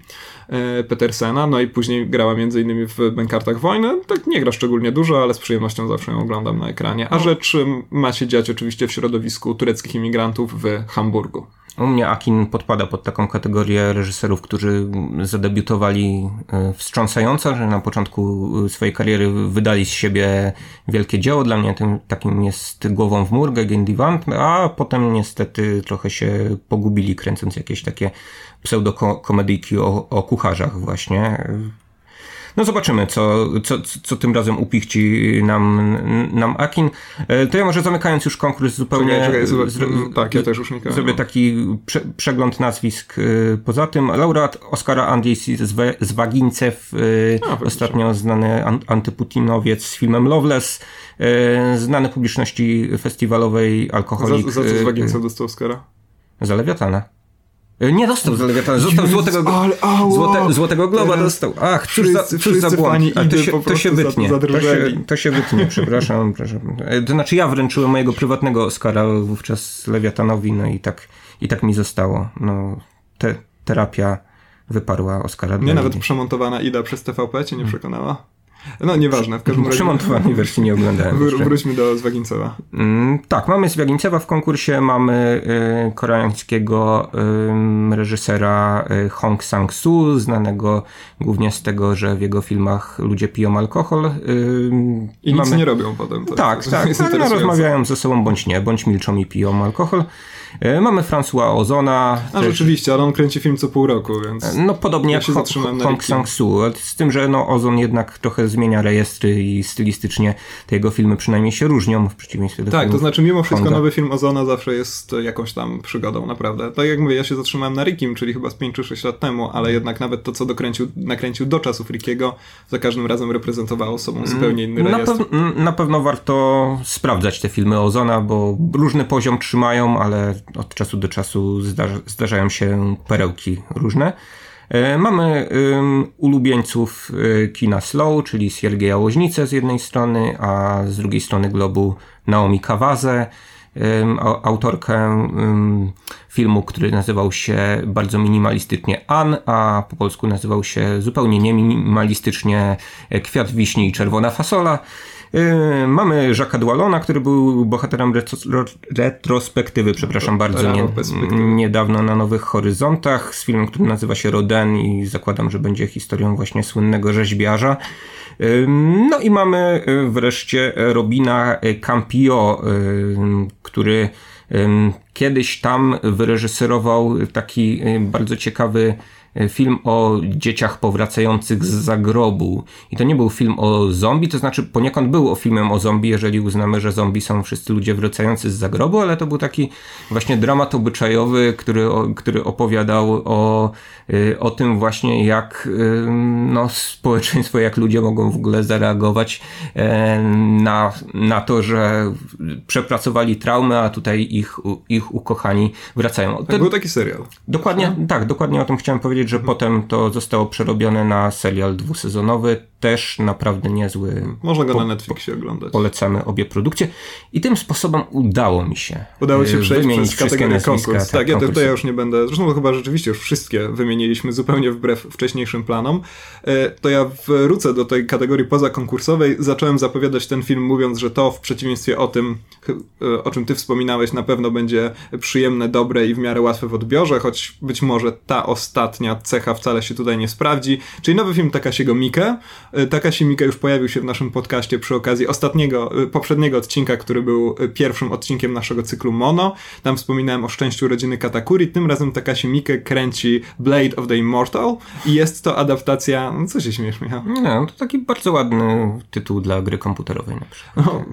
[SPEAKER 1] e, Petersena, no i później grała między innymi w Bękartach Wojny. Tak nie gra szczególnie dużo, ale z przyjemnością zawsze ją oglądam na ekranie. A rzecz ma się dziać oczywiście w środowisku tureckich imigrantów w Hamburgu.
[SPEAKER 2] U mnie Akin podpada pod taką kategorię reżyserów, którzy zadebiutowali e, wstrząsająco, że na początku swojej kariery wydali z siebie wielkie dzieło. Dla mnie tym takim jest Głową w mur, Gegen Divan, a potem niestety trochę się pogubili kręcąc jakieś takie pseudokomedyjki o, o kucharzach właśnie. No zobaczymy, co, co, co tym razem upichci nam, nam Akin. E, to ja może zamykając już konkurs zupełnie...
[SPEAKER 1] Czekaj, czekaj, zro, tak, ja też już nie
[SPEAKER 2] Zrobię taki prze, przegląd nazwisk e, poza tym. Laureat Oscara Andrzej Zwagincew, e, ostatnio znany antyputinowiec z filmem Loveless, znany publiczności festiwalowej alkoholik.
[SPEAKER 1] Za, za co Zwagincew dostał Oscara?
[SPEAKER 2] Za Lewiatana. E, nie dostał za Lewiatana, dostał złotego,
[SPEAKER 1] ale,
[SPEAKER 2] złote, złotego globa dostał. Ach, cóż za, cóż za błąd. to się, to się wytnie. To się, to się wytnie, przepraszam, przepraszam. E, to znaczy ja wręczyłem mojego prywatnego Oscara wówczas Lewiatanowi, no i tak, i tak mi zostało. No, te, terapia wyparła Oscara.
[SPEAKER 1] Nie nawet przemontowana Ida przez TVP cię nie przekonała? No nieważne, w każdym razie.
[SPEAKER 2] Przemontowanej wersji nie oglądałem.
[SPEAKER 1] Wr wróćmy do Zwagincewa.
[SPEAKER 2] Mm, tak, mamy Zwagincewa w konkursie, mamy y, koreańskiego y, reżysera y, Hong Sang-soo, znanego głównie z tego, że w jego filmach ludzie piją alkohol.
[SPEAKER 1] I mamy... nic nie robią potem.
[SPEAKER 2] Tak, tak, tak no, rozmawiają ze sobą bądź nie, bądź milczą i piją alkohol. E, mamy François Ozona.
[SPEAKER 1] A też... rzeczywiście, ale on kręci film co pół roku, więc.
[SPEAKER 2] E, no podobnie ja jak Hong, Sang-soo, z tym, że no, Ozon jednak trochę zmienia rejestry i stylistycznie te jego filmy przynajmniej się różnią w przeciwieństwie do
[SPEAKER 1] Tak, to znaczy mimo wszystko nowy film Ozona zawsze jest jakąś tam przygodą, naprawdę. Tak jak mówię, ja się zatrzymałem na Rickim, czyli chyba z 5 czy 6 lat temu, ale jednak nawet to, co dokręcił, nakręcił do czasów Rickiego, za każdym razem reprezentowało sobą mm, zupełnie inny rejestr.
[SPEAKER 2] Na, pew na pewno warto sprawdzać te filmy Ozona, bo różny poziom trzymają, ale od czasu do czasu zdarzają się perełki różne. E, mamy ulubieńców e, kina slow, czyli Siergieja Łoźnicę z jednej strony, a z drugiej strony globu Naomi Kawazę, autorkę filmu, który nazywał się bardzo minimalistycznie An, a po polsku nazywał się zupełnie nieminimalistycznie Kwiat wiśni i czerwona fasola. Yy, mamy Jacques'a Dwalona, który był bohaterem retrospektywy, przepraszam bardzo, nie, niedawno na Nowych Horyzontach z filmem, który nazywa się Roden i zakładam, że będzie historią właśnie słynnego rzeźbiarza. Yy, no i mamy yy, wreszcie Robina Campio, który kiedyś tam wyreżyserował taki bardzo ciekawy film o dzieciach powracających z zagrobu. I to nie był film o zombie, to znaczy poniekąd był o filmem o zombie, jeżeli uznamy, że zombie są wszyscy ludzie wracający z zagrobu, ale to był taki właśnie dramat obyczajowy, który, który opowiadał o, e, o tym właśnie, jak e, no, społeczeństwo, jak ludzie mogą w ogóle zareagować na, na to, że przepracowali traumę, a tutaj ich, ich ukochani wracają. To,
[SPEAKER 1] tak, był taki serial.
[SPEAKER 2] Dokładnie, tak, dokładnie o tym chciałem powiedzieć powiedzieć, że potem to zostało przerobione na serial dwusezonowy, też naprawdę niezły.
[SPEAKER 1] Można go po, na Netflixie oglądać.
[SPEAKER 2] Polecamy obie produkcje. I tym sposobem udało mi się
[SPEAKER 1] Udało się e, przejść przez kategorię konkurs. Tak, tak ja tutaj już nie będę, zresztą to chyba rzeczywiście już wszystkie wymieniliśmy zupełnie wbrew wcześniejszym planom. E, to ja wrócę do tej kategorii pozakonkursowej. Zacząłem zapowiadać ten film mówiąc, że to w przeciwieństwie o tym, e, o czym ty wspominałeś, na pewno będzie przyjemne, dobre i w miarę łatwe w odbiorze, choć być może ta ostatnia cecha wcale się tutaj nie sprawdzi. Czyli nowy film Takasiego Mike. E, Takashi Mike już pojawił się w naszym podcaście przy okazji ostatniego, e, poprzedniego odcinka, który był e, pierwszym odcinkiem naszego cyklu Mono. Tam wspominałem o szczęściu rodziny Katakuri. Tym razem Takashi Mike kręci Blade of the Immortal i jest to adaptacja... No, co się śmiesz, Michał?
[SPEAKER 2] Nie, no, to taki bardzo ładny tytuł dla gry komputerowej na przykład. No,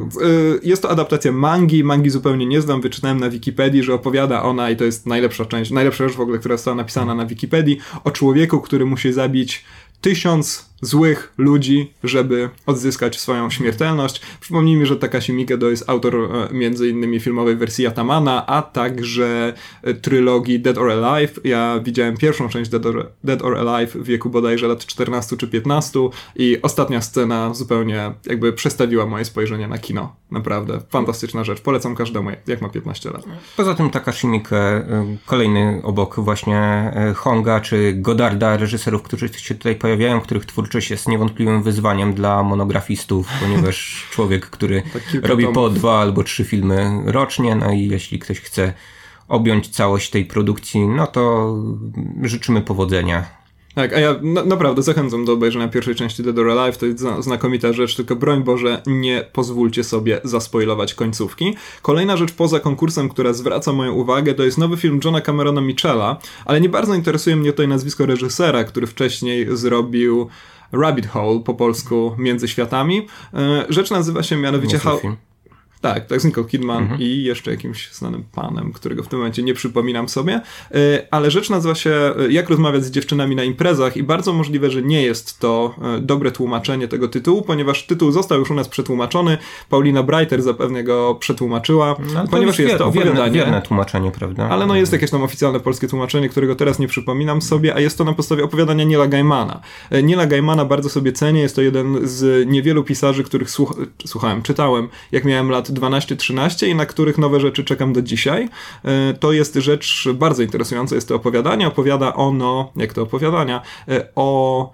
[SPEAKER 1] jest to adaptacja mangi. Mangi zupełnie nie znam. Wyczytałem na Wikipedii, że opowiada ona i to jest najlepsza część, najlepsza rzecz w ogóle, która została napisana na Wikipedii o człowieku, który musi zabić tysiąc złych ludzi, żeby odzyskać swoją śmiertelność. Przypomnijmy, że Takashi Mikedo jest autor e, między innymi filmowej wersji Atamana, a także e, trylogii Dead or Alive. Ja widziałem pierwszą część Dead or, Dead or Alive w wieku bodajże lat 14 czy 15 i ostatnia scena zupełnie jakby przestawiła moje spojrzenie na kino. Naprawdę fantastyczna rzecz. Polecam każdemu, jak ma 15 lat.
[SPEAKER 2] Poza tym Takashi Miike, e, kolejny obok właśnie Honga czy Godarda, reżyserów, którzy się tutaj pojawiają, których twórczość jest niewątpliwym wyzwaniem dla monografistów, ponieważ człowiek, który robi po dwa albo trzy filmy rocznie, no i jeśli ktoś chce objąć całość tej produkcji, no to życzymy powodzenia.
[SPEAKER 1] Tak, a ja na, naprawdę zachęcam do obejrzenia pierwszej części Dead or Alive, to jest znakomita rzecz, tylko broń Boże, nie pozwólcie sobie zaspoilować końcówki. Kolejna rzecz poza konkursem, która zwraca moją uwagę, to jest nowy film Johna Camerona Michela, ale nie bardzo interesuje mnie tutaj nazwisko reżysera, który wcześniej zrobił Rabbit Hole, po polsku Między Światami. E, rzecz nazywa się mianowicie... How... Tak, tak z Nicole Kidman mhm. i jeszcze jakimś znanym panem, którego w tym momencie nie przypominam sobie. E, ale rzecz nazywa się e, Jak rozmawiać z dziewczynami na imprezach i bardzo możliwe, że nie jest to e, dobre tłumaczenie tego tytułu, ponieważ tytuł został już u nas przetłumaczony. Paulina Breiter zapewne go przetłumaczyła, no, ponieważ jest, jest to opowiadanie.
[SPEAKER 2] Wierne, wierne tłumaczenie, prawda?
[SPEAKER 1] Ale no jest jakieś tam oficjalne polskie tłumaczenie, którego teraz nie przypominam sobie, a jest to na podstawie opowiadania Nila Gaimana. Nila Gaimana bardzo sobie cenię, jest to jeden z niewielu pisarzy, których słuch słuchałem, czytałem, jak miałem lat 12-13 i na których nowe rzeczy czekam do dzisiaj. E, to jest rzecz bardzo interesująca, jest to opowiadanie. Opowiada ono, jak to opowiadania, e, o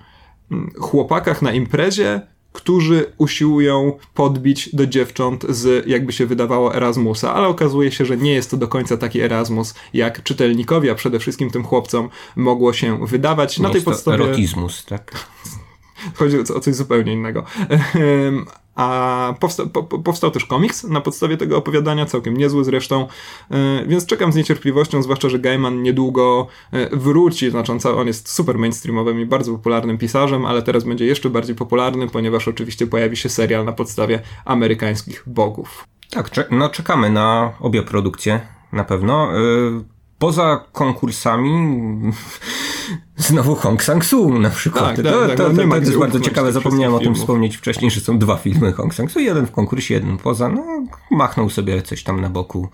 [SPEAKER 1] mm, chłopakach na imprezie, którzy usiłują podbić do dziewcząt z, jakby się wydawało, Erasmusa, ale okazuje się, że nie jest to do końca taki Erasmus, jak czytelnikowi, a przede wszystkim tym chłopcom mogło się wydawać.
[SPEAKER 2] Na tej podstawie. Erotizmus, tak?
[SPEAKER 1] Chodzi o coś zupełnie innego. A powsta po powstał też komiks na podstawie tego opowiadania, całkiem niezły zresztą, e, więc czekam z niecierpliwością, zwłaszcza, że Gaiman niedługo e, wróci, znacząco on jest super mainstreamowym i bardzo popularnym pisarzem, ale teraz będzie jeszcze bardziej popularny, ponieważ oczywiście pojawi się serial na podstawie amerykańskich bogów.
[SPEAKER 2] Tak, no czekamy na obie produkcje, na pewno. E, poza konkursami znowu Hong Sang-soo na przykład. Tak, to, tak, to, tak, to, to, to jest bardzo ciekawe, zapomniałem o tym wspomnieć wcześniej, że są dwa filmy Hong Sang-soo, jeden w konkursie, jeden poza, no machnął sobie coś tam na boku.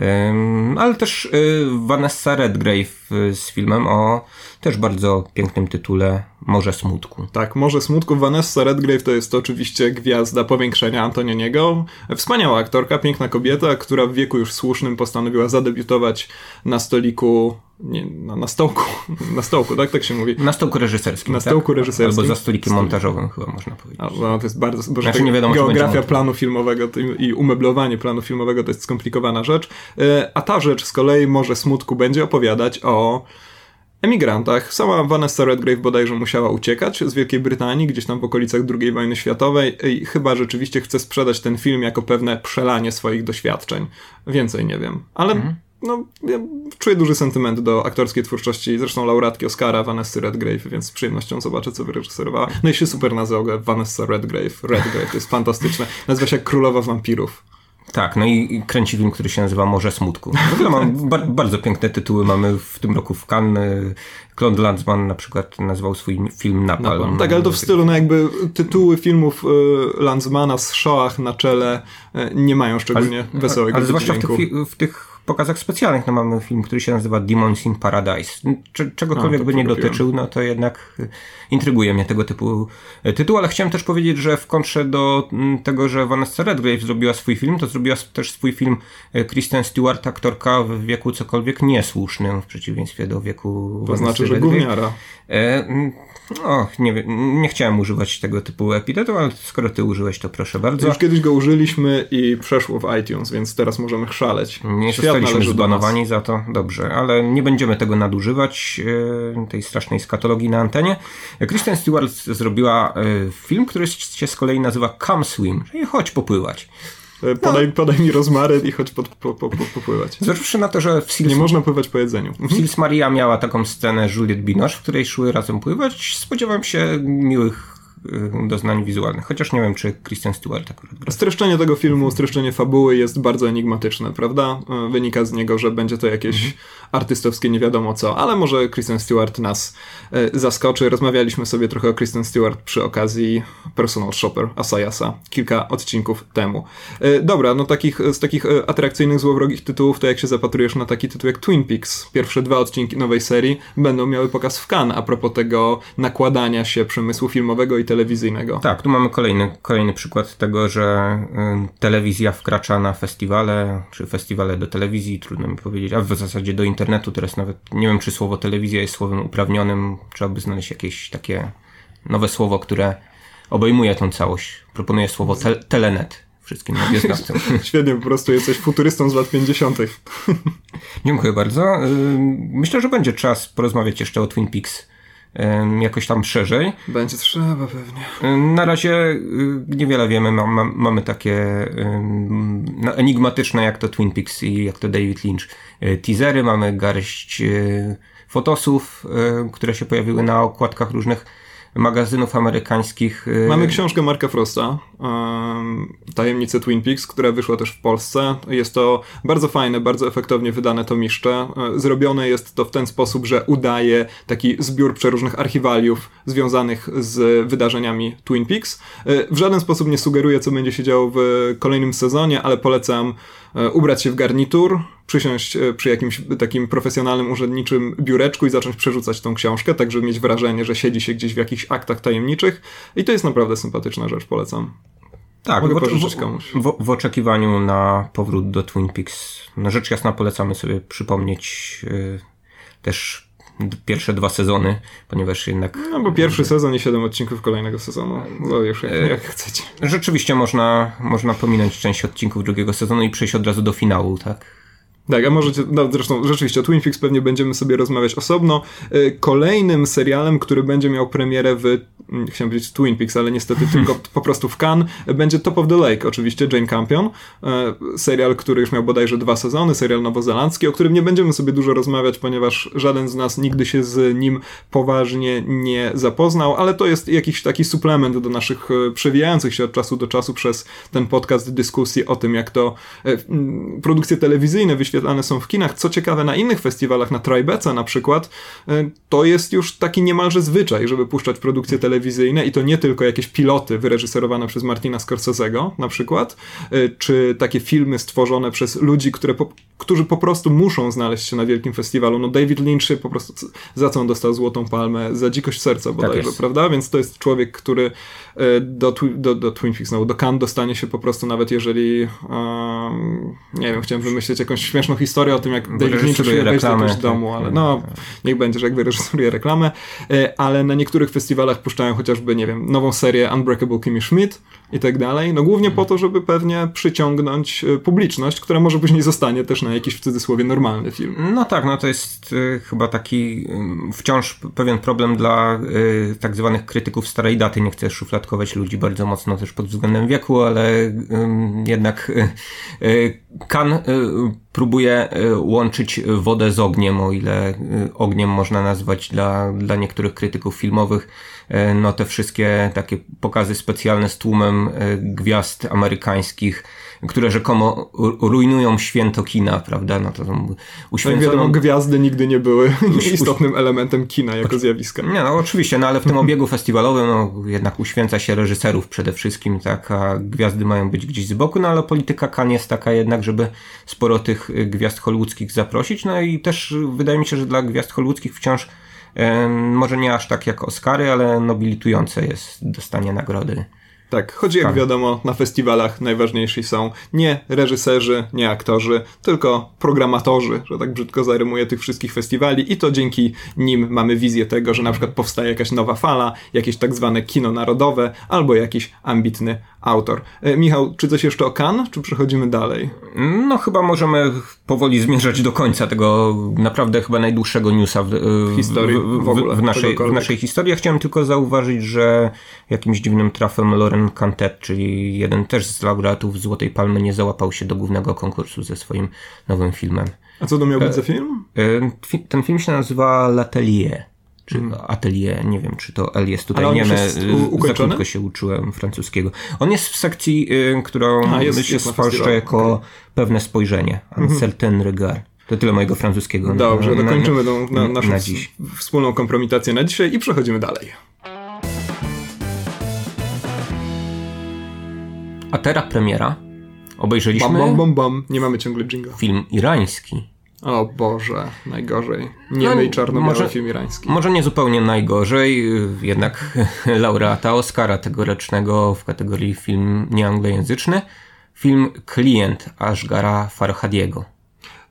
[SPEAKER 2] Um, ale też y, Vanessa Redgrave y, z filmem o też bardzo pięknym tytule Morze Smutku.
[SPEAKER 1] Tak, Morze Smutku. Vanessa Redgrave to jest oczywiście gwiazda powiększenia Antonioniego. Wspaniała aktorka, piękna kobieta, która w wieku już słusznym postanowiła zadebiutować na stoliku nie, na, na stołku, na stołku, tak? Tak się mówi.
[SPEAKER 2] Na stołku reżyserskim.
[SPEAKER 1] Na stołku tak? reżyserskim.
[SPEAKER 2] Albo za stolikiem montażowym, chyba można powiedzieć. A,
[SPEAKER 1] no, to jest bardzo. Bo znaczy, nie wiadomo, geografia planu filmowego i umeblowanie planu filmowego to jest skomplikowana rzecz. E, a ta rzecz z kolei może smutku będzie opowiadać o emigrantach. Sama Vanessa Redgrave bodajże musiała uciekać z Wielkiej Brytanii, gdzieś tam w okolicach II wojny światowej i chyba rzeczywiście chce sprzedać ten film jako pewne przelanie swoich doświadczeń. Więcej nie wiem. Ale mhm no, ja czuję duży sentyment do aktorskiej twórczości, zresztą laureatki Oscara Vanessa Redgrave, więc z przyjemnością zobaczę, co wyreżyserowała. No i się super nazywa Vanessa Redgrave. Redgrave, to jest fantastyczne. Nazywa się Królowa Wampirów.
[SPEAKER 2] Tak, no i kręci film, który się nazywa Morze Smutku. W ogóle mam bar bardzo piękne tytuły. Mamy w tym roku w Cannes. Claude Lanzmann na przykład nazwał swój film Napalm. Napalm.
[SPEAKER 1] Tak, ale to w stylu, no jakby tytuły filmów y, Lanzmana z Shoah na czele y, nie mają szczególnie ale, wesołego
[SPEAKER 2] Ale zwłaszcza w tych, w tych pokazach specjalnych no mamy film, który się nazywa Demons in Paradise. Czegokolwiek no, by nie dotyczył, no to jednak intryguje mnie tego typu e, tytuł, ale chciałem też powiedzieć, że w kontrze do mm, tego, że Vanessa Redgrave zrobiła swój film, to zrobiła też swój film e, Kristen Stewart, aktorka w wieku cokolwiek niesłusznym, w przeciwieństwie do wieku
[SPEAKER 1] To Vanessa znaczy, że gówniara. E,
[SPEAKER 2] no, nie, nie chciałem używać tego typu epitetu, ale skoro ty użyłeś, to proszę bardzo.
[SPEAKER 1] Już kiedyś go użyliśmy i przeszło w iTunes, więc teraz możemy chrzaleć.
[SPEAKER 2] Nie Świat zostaliśmy zbanowani za to, dobrze, ale nie będziemy tego nadużywać, tej strasznej skatologii na antenie. Kristen Stewart zrobiła e, film, który się z kolei nazywa Come Swim, czyli chodź popływać.
[SPEAKER 1] E, podaj, no. podaj mi rozmaryn i chodź po, po, po, popływać.
[SPEAKER 2] Zważywszy na to, że w Sils...
[SPEAKER 1] Nie można pływać po jedzeniu.
[SPEAKER 2] W Sils Maria miała taką scenę Juliette Binoche, w której szły razem pływać. Spodziewam się miłych doznań wizualnych. Chociaż nie wiem, czy Christian Stewart akurat gra.
[SPEAKER 1] Streszczenie tego filmu, streszczenie fabuły jest bardzo enigmatyczne, prawda? Y, wynika z niego, że będzie to jakieś mhm. artystowskie nie wiadomo co, ale może Christian Stewart nas y, zaskoczy. Rozmawialiśmy sobie trochę o Christian Stewart przy okazji Personal Shopper Asayasa kilka odcinków temu. Dobra, no takich, z takich atrakcyjnych, złowrogich tytułów, to jak się zapatrujesz na taki tytuł jak Twin Peaks, pierwsze dwa odcinki nowej serii będą miały pokaz w Cannes a propos tego nakładania się przemysłu filmowego i telewizyjnego.
[SPEAKER 2] Tak, tu mamy kolejny, kolejny przykład tego, że y, telewizja wkracza na festiwale, czy festiwale do telewizji, trudno mi powiedzieć, a w zasadzie do internetu. Teraz nawet nie wiem, czy słowo telewizja jest słowem uprawnionym. Trzeba by znaleźć jakieś takie nowe słowo, które obejmuje tą całość. Proponuję słowo te telenet wszystkim radioznawcom.
[SPEAKER 1] Świetnie, po prostu jesteś futurystą z lat 50.
[SPEAKER 2] Dziękuję bardzo. Myślę, że będzie czas porozmawiać jeszcze o Twin Peaks jakoś tam szerzej.
[SPEAKER 1] Będzie trzeba pewnie.
[SPEAKER 2] Na razie y, niewiele wiemy. Mamy takie no, enigmatyczne jak to Twin Peaks i jak to David Lynch y, teasery. Mamy garść y, fotosów, które się pojawiły na okładkach różnych magazynów amerykańskich.
[SPEAKER 1] Mamy książkę Marka Frosta, Tajemnice Twin Peaks, która wyszła też w Polsce. Jest to bardzo fajne, bardzo efektownie wydane tomiszcze. E, zrobione jest to w ten sposób, że udaje taki zbiór przeróżnych archiwaliów związanych z wydarzeniami Twin Peaks. E, w żaden sposób nie sugeruje, co będzie się działo w kolejnym sezonie, ale polecam e, ubrać się w garnitur, przysiąść przy jakimś takim profesjonalnym, urzędniczym biureczku i zacząć przerzucać tą książkę, tak żeby mieć wrażenie, że siedzi się gdzieś w jakichś aktach tajemniczych. I to jest naprawdę sympatyczna rzecz, polecam.
[SPEAKER 2] Tak, Mogę w, komuś. W, w, oczekiwaniu na powrót do Twin Peaks, no rzecz jasna polecamy sobie przypomnieć yy, też pierwsze dwa sezony, ponieważ jednak...
[SPEAKER 1] No bo pierwszy sezon i siedem odcinków kolejnego sezonu, no już jak, e, jak chcecie.
[SPEAKER 2] Rzeczywiście można, można pominąć część odcinków drugiego sezonu i przejść od razu do finału, tak?
[SPEAKER 1] Tak, a możecie, no zresztą rzeczywiście o Twin Peaks pewnie będziemy sobie rozmawiać osobno. E, kolejnym serialem, który będzie miał premierę w, mm, chciałem powiedzieć Twin Peaks, ale niestety tylko po prostu w Cannes, będzie Top of the Lake, oczywiście Jane Campion. E, serial, który już miał bodajże dwa sezony, serial nowozelandzki, o którym nie będziemy sobie dużo rozmawiać, ponieważ żaden z nas nigdy się z nim poważnie nie zapoznał, ale to jest jakiś taki suplement do naszych e, przewijających się od czasu do czasu przez ten podcast dyskusji o tym, jak to produkcje telewizyjne wyświetlają wyświetlane są w kinach. Co ciekawe, na innych festiwalach, na Tribeca na przykład, e, to jest już taki niemalże zwyczaj, żeby puszczać produkcje telewizyjne i to nie tylko jakieś piloty wyreżyserowane przez Martina Scorsese'ego na przykład, e, czy takie filmy stworzone przez ludzi, które po, którzy po prostu muszą znaleźć się na wielkim festiwalu. No David Lynch po prostu za co on dostał Złotą Palmę? Za dzikość serca tak bodajże, tak prawda? Więc to jest człowiek, który e, do, do, do Twin Peaks, no, do Cannes dostanie się po prostu nawet jeżeli um, nie wiem, chciałem wymyślić jakąś śmieszną historię o tym, jak David Lynch wejść do domu, ale no, niech będzie, że jak wyreżyseruje reklamę, e, ale na niektórych festiwalach puszczają chociażby, nie wiem, nową serię Unbreakable Kimmy Schmidt i tak dalej, no głównie po to, żeby pewnie przyciągnąć e, publiczność, która może później zostanie też na jakiś w cudzysłowie normalny film.
[SPEAKER 2] No tak, no to jest y, chyba taki y, wciąż pewien problem dla y, tak zwanych krytyków starej daty, nie chcę szufladkować ludzi bardzo mocno też pod względem wieku, ale jednak Kan próbuje y, łączyć wodę z ogniem, o ile y, ogniem można nazwać dla, dla niektórych krytyków filmowych, y, no te wszystkie takie pokazy specjalne z tłumem gwiazd amerykańskich, które rzekomo rujnują święto kina, prawda? No to
[SPEAKER 1] tam uświęcono... wiadomo, gwiazdy nigdy nie były istotnym elementem kina jako zjawiska.
[SPEAKER 2] Nie, no oczywiście, no ale w tym obiegu festiwalowym no, jednak uświęca się reżyserów przede wszystkim, tak, a gwiazdy mają być gdzieś z boku, no ale polityka kan jest taka jednak, żeby sporo tych gwiazd hollywoodzkich zaprosić, no i też wydaje mi się, że dla gwiazd hollywoodzkich wciąż może nie aż tak jak Oscary, ale nobilitujące jest dostanie nagrody
[SPEAKER 1] tak, choć jak tak. wiadomo, na festiwalach najważniejsi są nie reżyserzy, nie aktorzy, tylko programatorzy, że tak brzydko zarymuję tych wszystkich festiwali i to dzięki nim mamy wizję tego, że na przykład powstaje jakaś nowa fala, jakieś tak zwane kino narodowe albo jakiś ambitny autor. E, Michał, czy coś jeszcze o Kan, czy przechodzimy dalej?
[SPEAKER 2] No chyba możemy powoli zmierzać do końca tego naprawdę chyba najdłuższego newsa w, w historii, w, w, w, w naszej, w naszej historii. Ja chciałem tylko zauważyć, że jakimś dziwnym trafem Loren Cantet, czyli jeden też z laureatów Złotej Palmy, nie załapał się do głównego konkursu ze swoim nowym filmem.
[SPEAKER 1] A co to miał być za film?
[SPEAKER 2] E, ten film się nazywa L'Atelier czy hmm. atelier, nie wiem, czy to L jest tutaj, nie za krótko się uczyłem francuskiego. On jest w sekcji, y, którą A, jest, spolszczę jako okay. pewne spojrzenie, un mm certain regard. To tyle mojego francuskiego.
[SPEAKER 1] Dobrze, dokończymy tą na, naszą na dziś. wspólną kompromitację na dzisiaj i przechodzimy dalej.
[SPEAKER 2] A teraz premiera. Obejrzeliśmy. Bam,
[SPEAKER 1] bam, bam, bam. Nie mamy ciągle jingle.
[SPEAKER 2] Film irański.
[SPEAKER 1] O Boże, najgorzej. Niemy no, i czarno-biały film irański.
[SPEAKER 2] Może nie zupełnie najgorzej, jednak laureata Oscara tegorocznego w kategorii film nieanglojęzyczny. Film Klient Ashgara Farhadiego.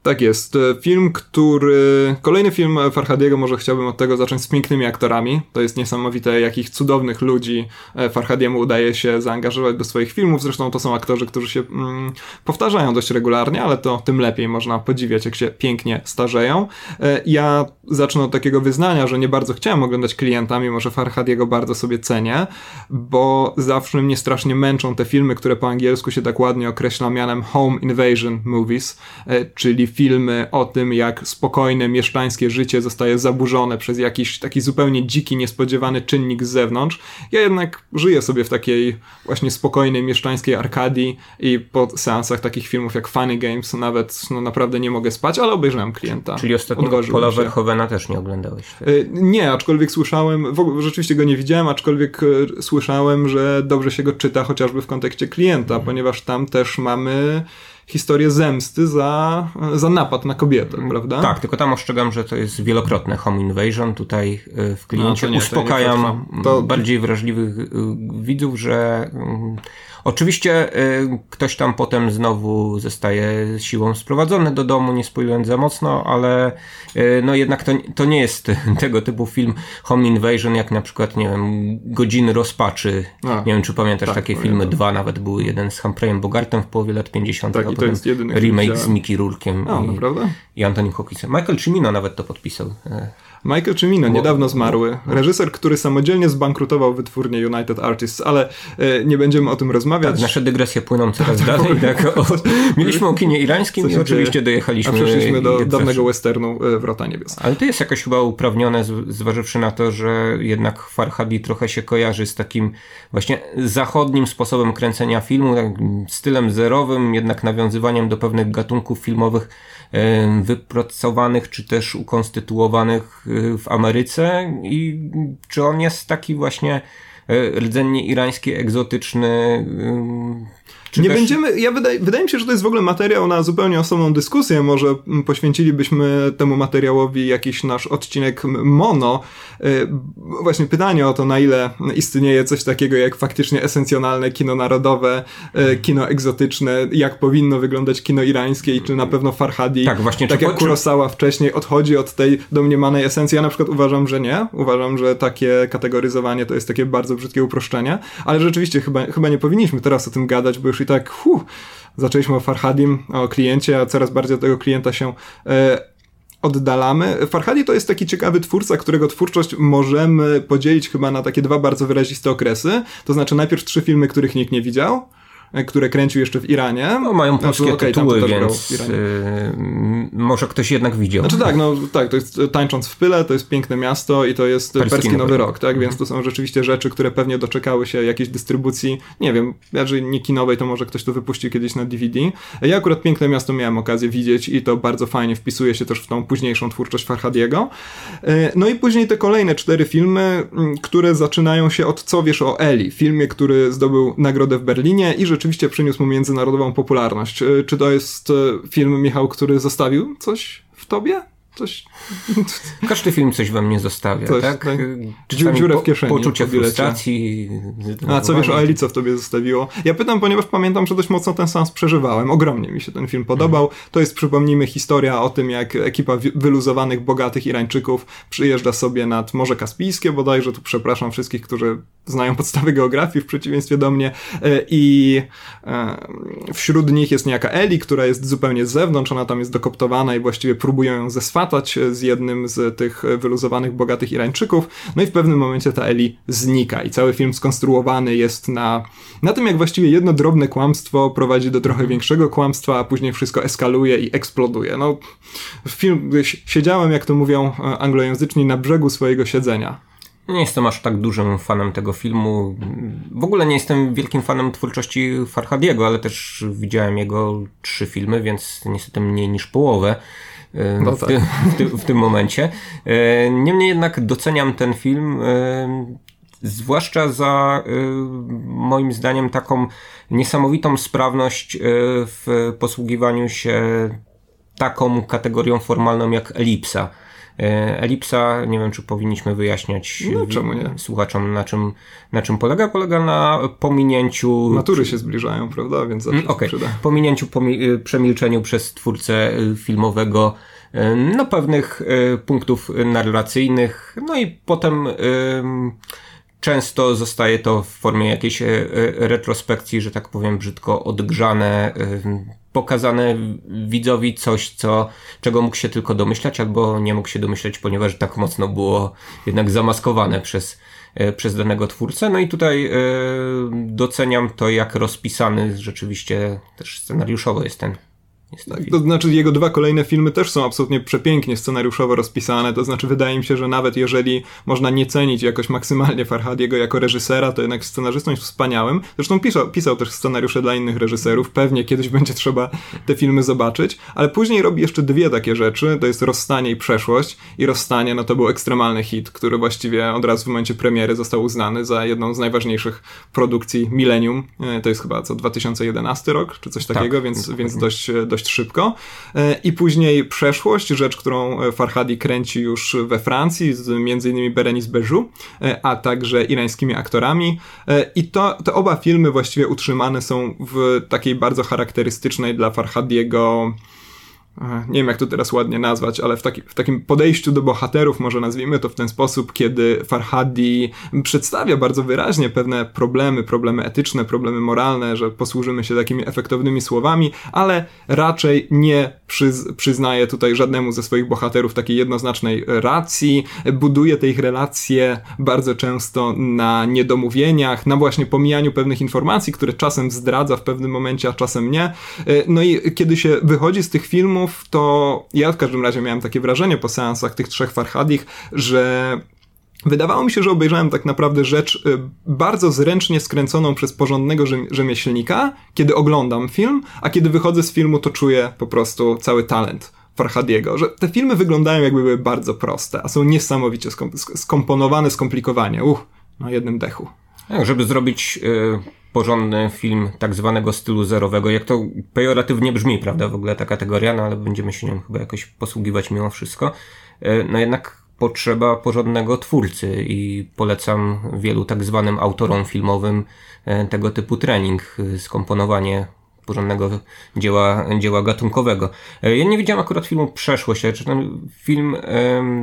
[SPEAKER 1] Tak jest. Film, który. Kolejny film Farhadiego, może chciałbym od tego zacząć z pięknymi aktorami. To jest niesamowite, jakich cudownych ludzi e, Farhadiemu udaje się zaangażować do swoich filmów. Zresztą to są aktorzy, którzy się mm, powtarzają dość regularnie, ale to tym lepiej można podziwiać, jak się pięknie starzeją. E, ja zacznę od takiego wyznania, że nie bardzo chciałem oglądać klienta, mimo że Farhadiego bardzo sobie cenię, bo zawsze mnie strasznie męczą te filmy, które po angielsku się tak ładnie określa mianem home invasion movies, e, czyli filmy o tym, jak spokojne mieszczańskie życie zostaje zaburzone przez jakiś taki zupełnie dziki, niespodziewany czynnik z zewnątrz. Ja jednak żyję sobie w takiej właśnie spokojnej mieszczańskiej arkadii i po seansach takich filmów jak Funny Games nawet no, naprawdę nie mogę spać, ale obejrzałem klienta.
[SPEAKER 2] Czyli ostatnio Paula Verhovena też nie oglądałeś?
[SPEAKER 1] Tak? Nie, aczkolwiek słyszałem, w ogóle rzeczywiście go nie widziałem, aczkolwiek e, słyszałem, że dobrze się go czyta chociażby w kontekście klienta, mhm. ponieważ tam też mamy historię zemsty za, za napad na kobietę, prawda?
[SPEAKER 2] Tak, tylko tam ostrzegam, że to jest wielokrotne home invasion. Tutaj y, w kliencie no, nie, uspokajam to... bardziej wrażliwych y, widzów, że mm, Oczywiście y, ktoś tam potem znowu zostaje siłą sprowadzony do domu, nie spoilując za mocno, ale y, no jednak to, to nie jest tego typu film Home Invasion, jak na przykład, nie wiem, Godziny Rozpaczy. A, nie wiem, czy pamiętasz tak, takie pamiętam. filmy, dwa nawet były, jeden z Humphreyem Bogartem w połowie lat 50.,
[SPEAKER 1] tak, a potem
[SPEAKER 2] remake z Mickey Rourkiem
[SPEAKER 1] a, i,
[SPEAKER 2] i Antonim Hopkinsem. Michael Cimino nawet to podpisał.
[SPEAKER 1] Michael Cimino, niedawno zmarły. Reżyser, który samodzielnie zbankrutował wytwórnię United Artists, ale e, nie będziemy o tym rozmawiać.
[SPEAKER 2] Tak, nasze dygresje płyną coraz tak, dalej. Tak, o, mieliśmy o kinie irańskim i oczywiście dzieje? dojechaliśmy...
[SPEAKER 1] A przeszliśmy do dawnego westernu e, Wrota Niebios.
[SPEAKER 2] Ale to jest jakoś chyba uprawnione, zważywszy na to, że jednak Farhadi trochę się kojarzy z takim właśnie zachodnim sposobem kręcenia filmu, tak, stylem zerowym, jednak nawiązywaniem do pewnych gatunków filmowych wypracowanych czy też ukonstytuowanych y, w Ameryce? I czy on jest taki właśnie y, rdzennie irański, egzotyczny
[SPEAKER 1] czy nie też... będziemy, ja wydaje, wydaje mi się, że to jest w ogóle materiał na zupełnie osobną dyskusję. Może poświęcilibyśmy temu materiałowi jakiś nasz odcinek mono. Y, właśnie pytanie o to, na ile istnieje coś takiego jak faktycznie esencjonalne kino narodowe, y, kino egzotyczne, jak powinno wyglądać kino irańskie i czy na pewno Farhadi,
[SPEAKER 2] tak, właśnie,
[SPEAKER 1] tak jak Kurosawa wcześniej, odchodzi od tej domniemanej esencji. Ja na przykład uważam, że nie. Uważam, że takie kategoryzowanie to jest takie bardzo brzydkie uproszczenie, ale rzeczywiście chyba, chyba nie powinniśmy teraz o tym gadać, bo już i tak huh, zaczęliśmy o Farhadim, o kliencie, a coraz bardziej od tego klienta się e, oddalamy. Farhadi to jest taki ciekawy twórca, którego twórczość możemy podzielić chyba na takie dwa bardzo wyraziste okresy. To znaczy najpierw trzy filmy, których nikt nie widział, które kręcił jeszcze w Iranie.
[SPEAKER 2] No, mają polskie znaczy, okay, tytuły, więc yy, może ktoś jednak widział.
[SPEAKER 1] Znaczy tak, no tak, to jest Tańcząc w Pyle, to jest piękne miasto i to jest Perski, Perski Nowy Rok, tak, więc to są rzeczywiście rzeczy, które pewnie doczekały się jakiejś dystrybucji, nie wiem, jeżeli nie kinowej, to może ktoś to wypuścił kiedyś na DVD. Ja akurat Piękne Miasto miałem okazję widzieć i to bardzo fajnie wpisuje się też w tą późniejszą twórczość Farhadiego. E, no i później te kolejne cztery filmy, które zaczynają się od Co wiesz o Eli, filmie, który zdobył nagrodę w Berlinie i rzeczywiście rzeczywiście przyniósł mu międzynarodową popularność. E, czy to jest e, film, Michał, który zostawił coś w tobie? Coś...
[SPEAKER 2] Każdy film coś we mnie zostawia, coś, tak? tak?
[SPEAKER 1] Dziurę w kieszeni.
[SPEAKER 2] Poczucie frustracji.
[SPEAKER 1] A co wiesz o Eli, co w tobie zostawiło? Ja pytam, ponieważ pamiętam, że dość mocno ten sens przeżywałem. Ogromnie mi się ten film podobał. Mhm. To jest, przypomnijmy, historia o tym, jak ekipa wyluzowanych, bogatych Irańczyków przyjeżdża sobie nad Morze Kaspijskie, bodajże tu przepraszam wszystkich, którzy znają podstawy geografii w przeciwieństwie do mnie e, i e, wśród nich jest niejaka Eli, która jest zupełnie z zewnątrz, ona tam jest dokoptowana i właściwie próbują ją z jednym z tych wyluzowanych, bogatych Irańczyków, no i w pewnym momencie ta Eli znika i cały film skonstruowany jest na, na tym, jak właściwie jedno drobne kłamstwo prowadzi do trochę większego kłamstwa, a później wszystko eskaluje i eksploduje. No, film, siedziałem, jak to mówią e, anglojęzyczni, na brzegu swojego siedzenia
[SPEAKER 2] nie jestem aż tak dużym fanem tego filmu. W ogóle nie jestem wielkim fanem twórczości Farhadiego, ale też widziałem jego trzy filmy, więc niestety mniej niż połowę. E, no w, tak. w, ty, w, tym momencie. E, niemniej jednak doceniam ten film, e, zwłaszcza za moim zdaniem taką niesamowitą sprawność w posługiwaniu się taką kategorią formalną jak elipsa Elipsa, nie wiem, czy powinniśmy wyjaśniać
[SPEAKER 1] no,
[SPEAKER 2] słuchaczom, na czym, na czym polega. Polega na pominięciu...
[SPEAKER 1] Matury się zbliżają, prawda? Więc zawsze
[SPEAKER 2] okay. Pominięciu, pomi przemilczeniu przez twórcę filmowego no, pewnych punktów narracyjnych, no i potem Często zostaje to w formie jakiejś e, e, retrospekcji, że tak powiem brzydko odgrzane, e, pokazane widzowi coś, co, czego mógł się tylko domyślać, albo nie mógł się domyśleć, ponieważ tak mocno było jednak zamaskowane przez, przez danego twórcę. No i tutaj doceniam to, jak rozpisany rzeczywiście też scenariuszowo jest ten
[SPEAKER 1] tak, to znaczy jego dwa kolejne filmy też są absolutnie przepięknie scenariuszowo rozpisane, to znaczy wydaje mi się, że nawet jeżeli można nie cenić jakoś maksymalnie Farhadiego jako reżysera, to jednak scenarzystą jest wspaniałym. Zresztą pisał, pisał też scenariusze dla innych reżyserów, pewnie kiedyś będzie trzeba te filmy zobaczyć, ale później robi jeszcze dwie takie rzeczy, to jest Rozstanie i Przeszłość. I Rozstanie, no to był ekstremalny hit, który właściwie od razu w momencie premiery został uznany za jedną z najważniejszych produkcji Millennium, e, to jest chyba co 2011 rok, czy coś takiego, tak, więc, więc dość, dość dość szybko. E, I później przeszłość, rzecz, którą e, Farhadi kręci już we Francji, z m.in. Berenice Bejoux, e, a także irańskimi aktorami. I to, te oba filmy właściwie utrzymane są w takiej bardzo charakterystycznej dla Farhadiego nie wiem jak to teraz ładnie nazwać, ale w, taki, w, takim podejściu do bohaterów, może nazwijmy to w ten sposób, kiedy Farhadi przedstawia bardzo wyraźnie pewne problemy, problemy etyczne, problemy moralne, że posłużymy się takimi efektownymi słowami, ale raczej nie przyz, przyznaje tutaj żadnemu ze swoich bohaterów takiej jednoznacznej racji, buduje te ich relacje bardzo często na niedomówieniach, na właśnie pomijaniu pewnych informacji, które czasem zdradza w pewnym momencie, a czasem nie. No i kiedy się wychodzi z tych filmów, filmów, to ja w każdym razie miałem takie wrażenie po seansach tych trzech Farhadich, że Wydawało mi się, że obejrzałem tak naprawdę rzecz y, bardzo zręcznie skręconą przez porządnego rzemieślnika, kiedy oglądam film, a kiedy wychodzę z filmu, to czuję po prostu cały talent Farhadiego, że te filmy wyglądają jakby były bardzo proste, a są niesamowicie skomponowane, skomplikowanie. Uch, na jednym dechu.
[SPEAKER 2] Tak, żeby zrobić y, porządny film tak zwanego stylu zerowego. Jak to pejoratywnie brzmi, prawda, w ogóle ta kategoria, no ale będziemy się nią chyba jakoś posługiwać mimo wszystko. E, no jednak potrzeba porządnego twórcy i polecam wielu tak zwanym autorom filmowym e, tego typu trening, e, skomponowanie porządnego dzieła, dzieła gatunkowego. Ja nie widziałem akurat filmu Przeszłość, ale czy ten film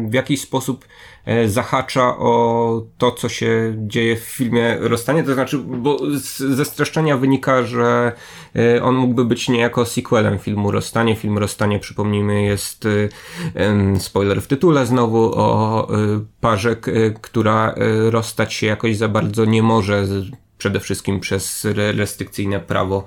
[SPEAKER 2] w jakiś sposób E, zahacza o to, co się dzieje w filmie Rozstanie, to znaczy, bo ze streszczenia wynika, że e, on mógłby być niejako sequelem filmu Rozstanie. Film Rozstanie, przypomnijmy, jest e, spoiler w tytule znowu o parze, która rozstać się jakoś za bardzo nie może, przede wszystkim przez restrykcyjne prawo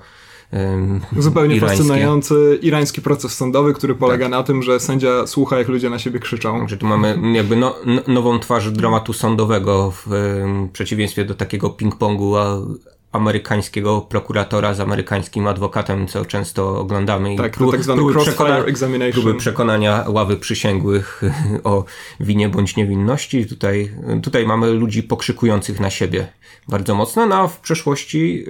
[SPEAKER 1] Zupełnie irańskie. fascynujący irański proces sądowy, który polega tak. na tym, że sędzia słucha, jak ludzie na siebie krzyczą.
[SPEAKER 2] Także tu mamy jakby no, nową twarz dramatu sądowego w przeciwieństwie do takiego ping-pongu amerykańskiego prokuratora z amerykańskim adwokatem, co często oglądamy.
[SPEAKER 1] Tak, I tak zwany crossfire examination.
[SPEAKER 2] Próby przekonania ławy przysięgłych o winie bądź niewinności. Tutaj, tutaj mamy ludzi pokrzykujących na siebie bardzo mocno, no a w przeszłości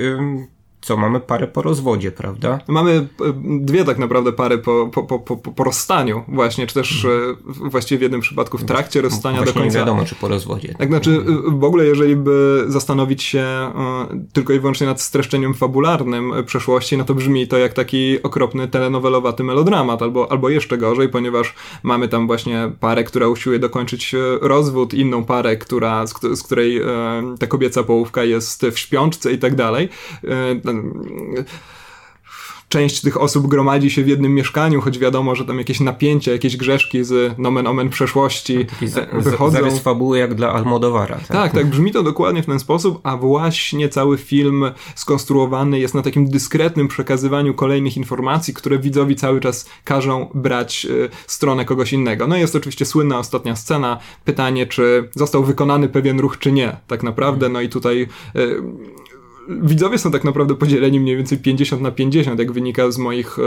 [SPEAKER 2] co mamy parę po rozwodzie, prawda?
[SPEAKER 1] Mamy e, dwie tak naprawdę pary po, po, po, po, po rozstaniu właśnie, czy też hmm. właściwie w jednym przypadku w trakcie rozstania
[SPEAKER 2] właśnie
[SPEAKER 1] do końca.
[SPEAKER 2] nie wiadomo, czy po rozwodzie.
[SPEAKER 1] Tak, znaczy w ogóle jeżeli by zastanowić się tylko i wyłącznie nad streszczeniem fabularnym przeszłości, no to brzmi to jak taki okropny telenowelowaty melodramat, albo, albo jeszcze gorzej, ponieważ mamy tam właśnie parę, która usiłuje dokończyć rozwód, inną parę, która, z, z której ta kobieca połówka jest w śpiączce i tak dalej część tych osób gromadzi się w jednym mieszkaniu, choć wiadomo, że tam jakieś napięcia, jakieś grzeszki z nomen omen przeszłości
[SPEAKER 2] no, wychodzą. Zarys fabuły jak dla Almodowara. Tak?
[SPEAKER 1] tak, tak, brzmi to dokładnie w ten sposób, a właśnie cały film skonstruowany jest na takim dyskretnym przekazywaniu kolejnych informacji, które widzowi cały czas każą brać y, stronę kogoś innego. No i jest oczywiście słynna ostatnia scena, pytanie, czy został wykonany pewien ruch, czy nie, tak naprawdę, no i tutaj y, widzowie są tak naprawdę podzieleni mniej więcej 50 na 50, jak wynika z moich e,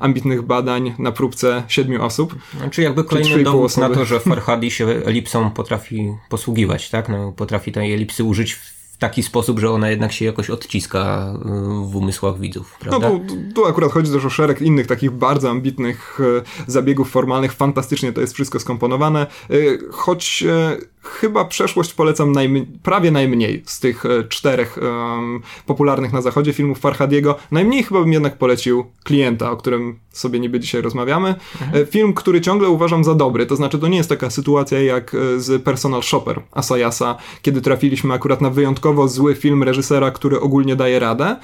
[SPEAKER 1] ambitnych badań na próbce siedmiu osób.
[SPEAKER 2] Znaczy jakby kolejny dowód osoby. na to, że Farhadi się elipsą potrafi posługiwać, tak? No, potrafi tej elipsy użyć w taki sposób, że ona jednak się jakoś odciska y, w umysłach widzów, no prawda?
[SPEAKER 1] No tu, tu akurat chodzi też o szereg innych takich bardzo ambitnych e, zabiegów formalnych. Fantastycznie to jest wszystko skomponowane, e, choć e, chyba przeszłość polecam najm prawie najmniej z tych czterech um, popularnych na zachodzie filmów Farhadiego. Najmniej chyba bym jednak polecił Klienta, o którym sobie niby dzisiaj rozmawiamy. Mhm. Film, który ciągle uważam za dobry, to znaczy to nie jest taka sytuacja jak z Personal Shopper Asayasa, kiedy trafiliśmy akurat na wyjątkowo zły film reżysera, który ogólnie daje radę.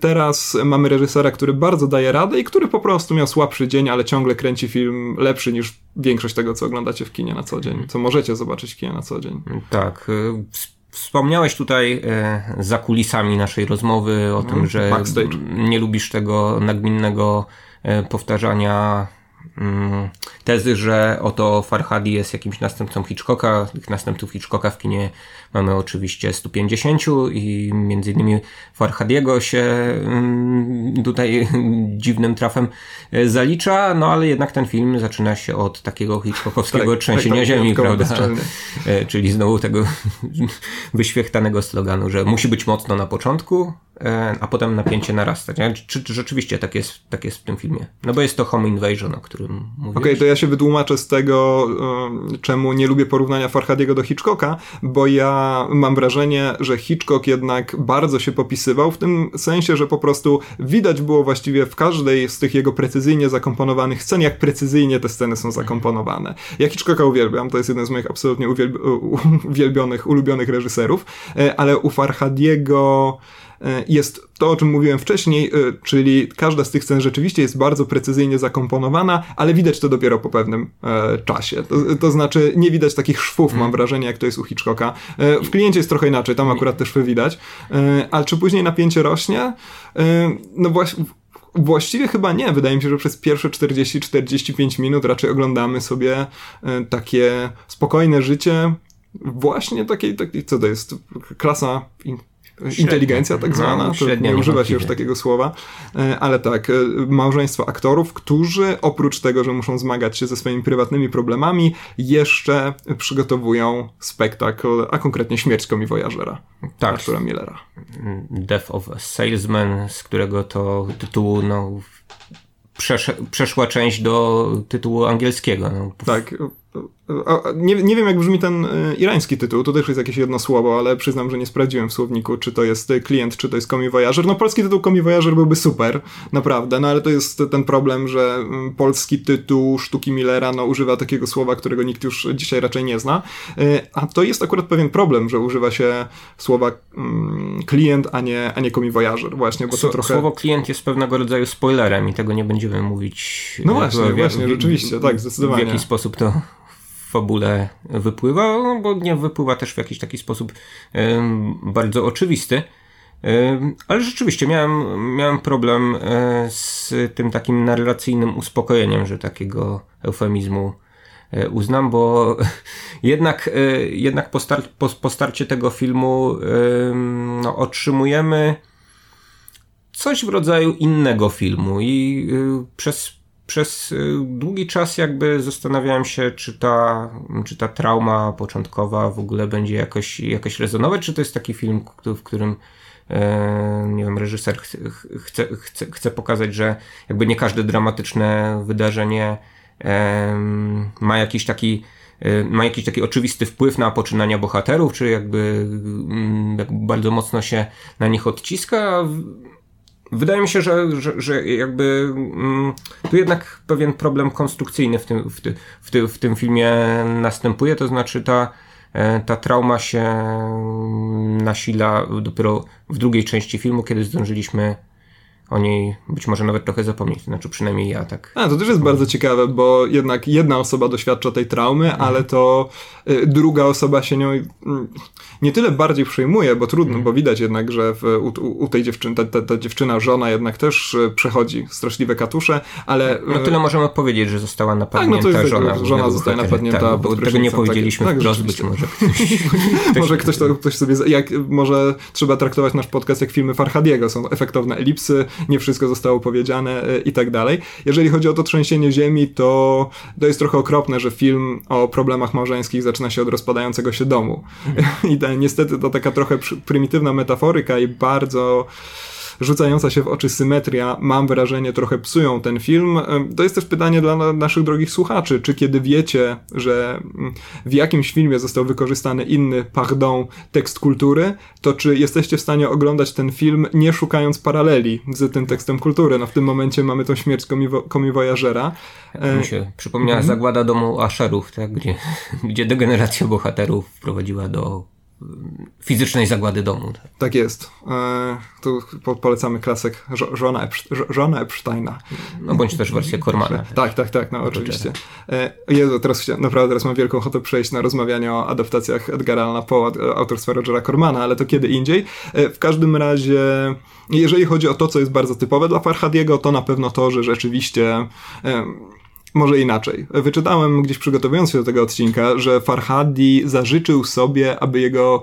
[SPEAKER 1] Teraz mamy reżysera, który bardzo daje radę i który po prostu miał słabszy dzień, ale ciągle kręci film lepszy niż większość tego, co oglądacie w kinie na co dzień, co możecie zobaczyć w kinie na co dzień.
[SPEAKER 2] Tak. Y, wspomniałeś tutaj e, za kulisami naszej rozmowy o tym, mhm. że backstage. nie lubisz tego nagminnego e, powtarzania tezy, że oto Farhadi jest jakimś następcą Hitchcocka. Tych następców Hitchcocka w kinie Mamy oczywiście 150 i między innymi Farhadiego się mm, tutaj dziwnym trafem e, zalicza, no ale jednak ten film zaczyna się od takiego hitchcockowskiego tak, trzęsienia tak, tak, ziemi, prawda? E, czyli znowu tego wyświechtanego sloganu, że musi być mocno na początku, e, a potem napięcie narastać. Czy, czy, rzeczywiście tak jest, tak jest w tym filmie? No bo jest to Home Invasion, o którym mówię.
[SPEAKER 1] Okej, okay, to ja się wytłumaczę z tego, czemu nie lubię porównania Farhadiego do Hitchcocka, bo ja mam wrażenie, że Hitchcock jednak bardzo się popisywał, w tym sensie, że po prostu widać było właściwie w każdej z tych jego precyzyjnie zakomponowanych scen, jak precyzyjnie te sceny są zakomponowane. Ja Hitchcocka uwielbiam, to jest jeden z moich absolutnie uwielbionych, ulubionych reżyserów, e, ale u Farhadiego jest to, o czym mówiłem wcześniej, e, czyli każda z tych scen rzeczywiście jest bardzo precyzyjnie zakomponowana, ale widać to dopiero po pewnym e, czasie. To, to znaczy, nie widać takich szwów, mam hmm. wrażenie, jak to jest u Hitchcocka. W kliencie jest trochę inaczej, tam akurat te szwy widać, ale czy później napięcie rośnie? No właśnie. Właściwie chyba nie. Wydaje mi się, że przez pierwsze 40-45 minut raczej oglądamy sobie takie spokojne życie. Właśnie takiej, takiej co to jest? Klasa inteligencja tak no, zwana, no, to nie używa się już takiego słowa, e, ale tak, e, małżeństwo aktorów, którzy oprócz tego, że muszą zmagać się ze swoimi prywatnymi problemami, jeszcze przygotowują spektakl, a konkretnie śmierć komiwojażera tak. Artura Millera.
[SPEAKER 2] Death of a Salesman, z którego to tytułu no, przesz przeszła część do tytułu angielskiego. No.
[SPEAKER 1] Tak, nie, nie wiem, jak brzmi ten e, irański tytuł, to też jest jakieś jedno słowo, ale przyznam, że nie sprawdziłem w słowniku, czy to jest klient, czy to jest Komi Voyager. No polski tytuł Komi Voyager byłby super, naprawdę, no ale to jest ten problem, że mm, polski tytuł sztuki Millera no, używa takiego słowa, którego nikt już dzisiaj raczej nie zna, e, a to jest akurat pewien problem, że używa się słowa mm, klient, a nie, a nie Komi Voyager, właśnie, bo to trochę...
[SPEAKER 2] Słowo klient jest pewnego rodzaju spoilerem i tego nie będziemy mówić.
[SPEAKER 1] No e, właśnie, właśnie, rzeczywiście, tak, zdecydowanie.
[SPEAKER 2] W jaki sposób to fabule wypływa, no bo nie wypływa też w jakiś taki sposób bardzo oczywisty. Ale rzeczywiście miałem, miałem problem e, z tym takim narracyjnym uspokojeniem, że takiego eufemizmu e, uznam, bo jednak, e, jednak po, star po, po starcie tego filmu no, otrzymujemy coś w rodzaju innego filmu i przez przez y, długi czas jakby zastanawiałem się, czy ta, czy ta trauma początkowa w ogóle będzie jakoś, jakoś rezonować, czy to jest taki film, w którym e, nie wiem, reżyser chce, chce, chce pokazać, że jakby nie każde dramatyczne wydarzenie ma jakiś taki e, ma jakiś taki oczywisty wpływ na poczynania bohaterów, czy jakby, mm, jakby bardzo mocno się na nich odciska. Wydaje mi się, że, że, że jakby mm, tu jednak pewien problem konstrukcyjny w tym, w, ty, w, ty, w tym filmie następuje, to znaczy ta, e, ta trauma się nasila dopiero w drugiej części filmu, kiedy zdążyliśmy o niej być może nawet trochę zapomnieć, znaczy przynajmniej ja tak.
[SPEAKER 1] A, to też jest bardzo ciekawe, bo jednak jedna osoba doświadcza tej traumy, mhm. ale to y, druga osoba się nią y, nie tyle bardziej przejmuje, bo trudno, mhm. bo widać jednak, że w, u, u, tej dziewczyny, ta, ta, ta, dziewczyna, żona jednak też y, przechodzi straszliwe katusze, ale...
[SPEAKER 2] No tyle możemy powiedzieć, że została napadnięta tak, no to jest, żona.
[SPEAKER 1] Żona zostaje napadnięta. Tak,
[SPEAKER 2] bo tego nie powiedzieliśmy tak, wprost, być może
[SPEAKER 1] ktoś... może ktoś to ktoś sobie... Jak, może trzeba traktować nasz podcast jak filmy Farhadiego, są efektowne elipsy, nie wszystko zostało powiedziane i tak dalej. Jeżeli chodzi o to trzęsienie ziemi, to to jest trochę okropne, że film o problemach małżeńskich zaczyna się od rozpadającego się domu. Mhm. I ta, niestety to taka trochę prymitywna metaforyka i bardzo rzucająca się w oczy symetria, mam wrażenie, trochę psują ten film. To jest też pytanie dla naszych drogich słuchaczy, czy kiedy wiecie, że mm, w jakimś filmie został wykorzystany inny, pardon, tekst kultury, to czy jesteście w stanie oglądać ten film nie szukając paraleli z tym tekstem kultury? No w tym momencie mamy tą śmierć komiwojażera.
[SPEAKER 2] Mi się przypomniała mhm. zagłada domu Asherów, tak? gdzie, gdzie degeneracja bohaterów wprowadziła do fizycznej zagłady domu.
[SPEAKER 1] Tak jest. E, tu polecamy klasyk żona, żona Epsteina.
[SPEAKER 2] No bądź też wersję Kormana.
[SPEAKER 1] Tak, tak, tak, no oczywiście. E, Jezu, teraz naprawdę teraz mam wielką ochotę przejść na rozmawianie o adaptacjach Edgara Allana Poe'a autorstwa Rogera Cormana, ale to kiedy indziej. E, w każdym razie, jeżeli chodzi o to, co jest bardzo typowe dla Farhadiego, to na pewno to, że rzeczywiście może inaczej. Wyczytałem gdzieś przygotowując się do tego odcinka, że Farhadi zażyczył sobie, aby jego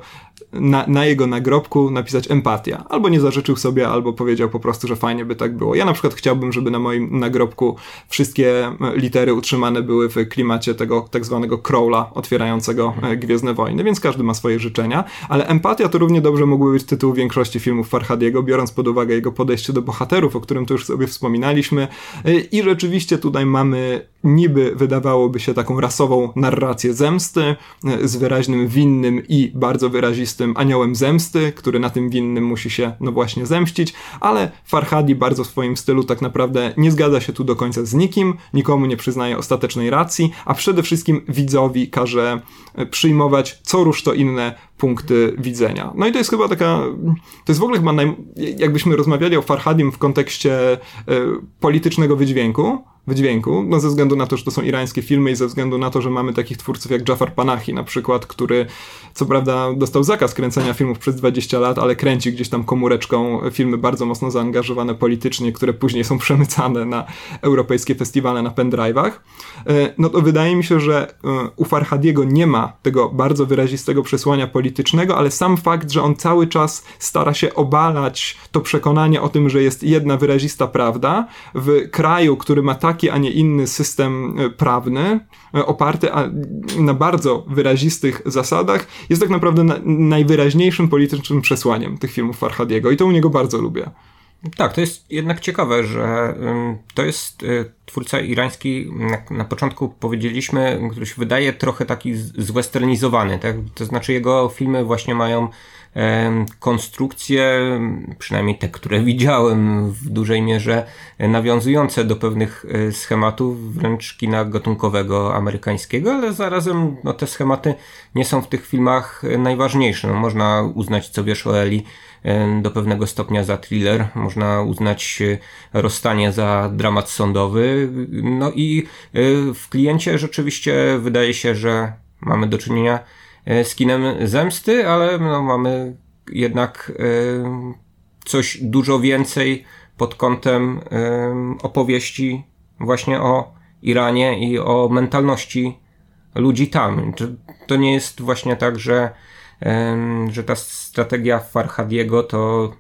[SPEAKER 1] na, na, jego nagrobku napisać empatia. Albo nie zażyczył sobie, albo powiedział po prostu, że fajnie by tak było. Ja na przykład chciałbym, żeby na moim nagrobku wszystkie e, litery utrzymane były w klimacie tego tak zwanego crawla otwierającego e, Gwiezdne Wojny, więc każdy ma swoje życzenia, ale empatia to równie dobrze mógłby być tytuł większości filmów Farhadiego, biorąc pod uwagę jego podejście do bohaterów, o którym tu już sobie wspominaliśmy. E, I rzeczywiście tutaj mamy niby wydawałoby się taką rasową narrację zemsty z wyraźnym winnym i bardzo wyrazistym tym aniołem zemsty, który na tym winnym musi się, no właśnie, zemścić, ale Farhadi bardzo w swoim stylu tak naprawdę nie zgadza się tu do końca z nikim, nikomu nie przyznaje ostatecznej racji, a przede wszystkim widzowi każe przyjmować co rusz to inne punkty widzenia. No i to jest chyba taka, to jest w ogóle chyba, naj, jakbyśmy rozmawiali o Farhadim w kontekście y, politycznego wydźwięku, wydźwięku, no ze względu na to, że to są irańskie filmy i ze względu na to, że mamy takich twórców jak Jafar Panahi na przykład, który co prawda dostał zakaz kręcenia filmów przez 20 lat, ale kręci gdzieś tam komóreczką filmy bardzo mocno zaangażowane politycznie, które później są przemycane na europejskie festiwale na pendrive'ach, e, no to wydaje mi się, że e, u Farhadiego nie ma tego bardzo wyrazistego przesłania politycznego, ale sam fakt, że on cały czas stara się obalać to przekonanie o tym, że jest jedna wyrazista prawda w kraju, który ma taki, a nie inny system e, prawny, oparty na bardzo wyrazistych zasadach, jest tak naprawdę na, najwyraźniejszym politycznym przesłaniem tych filmów Farhadiego i to u niego bardzo lubię.
[SPEAKER 2] Tak, to jest jednak ciekawe, że to jest y, twórca irański, na, początku powiedzieliśmy, który się wydaje trochę taki zwesternizowany, tak? To znaczy jego filmy właśnie mają konstrukcje, przynajmniej te, które widziałem w dużej mierze, nawiązujące do pewnych e, schematów wręcz kina gatunkowego amerykańskiego, ale zarazem no, te schematy nie są w tych filmach najważniejsze. No, można uznać, co wiesz o Eli, do pewnego stopnia za thriller, można uznać e, rozstanie za dramat sądowy. No i e, w kliencie rzeczywiście wydaje się, że mamy do czynienia E, z kinem zemsty, ale no, mamy jednak e, coś dużo więcej pod kątem e, opowieści właśnie o Iranie i o mentalności ludzi tam. To nie jest właśnie tak, że, że ta strategia Farhadiego to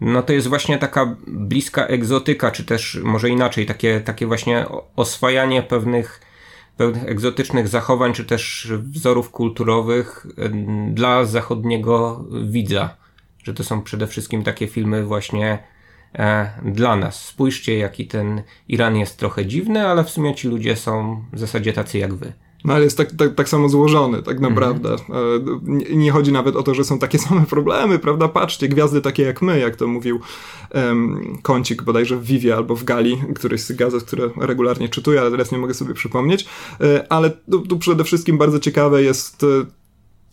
[SPEAKER 2] no to jest właśnie taka bliska egzotyka, czy też może inaczej, takie, takie właśnie oswajanie pewnych pewnych egzotycznych zachowań, czy też wzorów kulturowych dla zachodniego widza. Że to są przede wszystkim takie filmy właśnie e, dla nas. Spójrzcie, jaki ten Iran jest trochę dziwny, ale w sumie ci ludzie są w zasadzie tacy jak wy.
[SPEAKER 1] No ale jest tak, tak, tak samo złożony, tak mhm. naprawdę. Mm-hmm. Nie, nie, chodzi nawet o to, że są takie same problemy, prawda? Patrzcie, gwiazdy takie jak my, jak to mówił um, Kącik bodajże w Vivie albo w Gali, któryś z gazet, które regularnie czytuję, ale teraz nie mogę sobie przypomnieć. E, ale tu, tu przede wszystkim bardzo ciekawe jest e,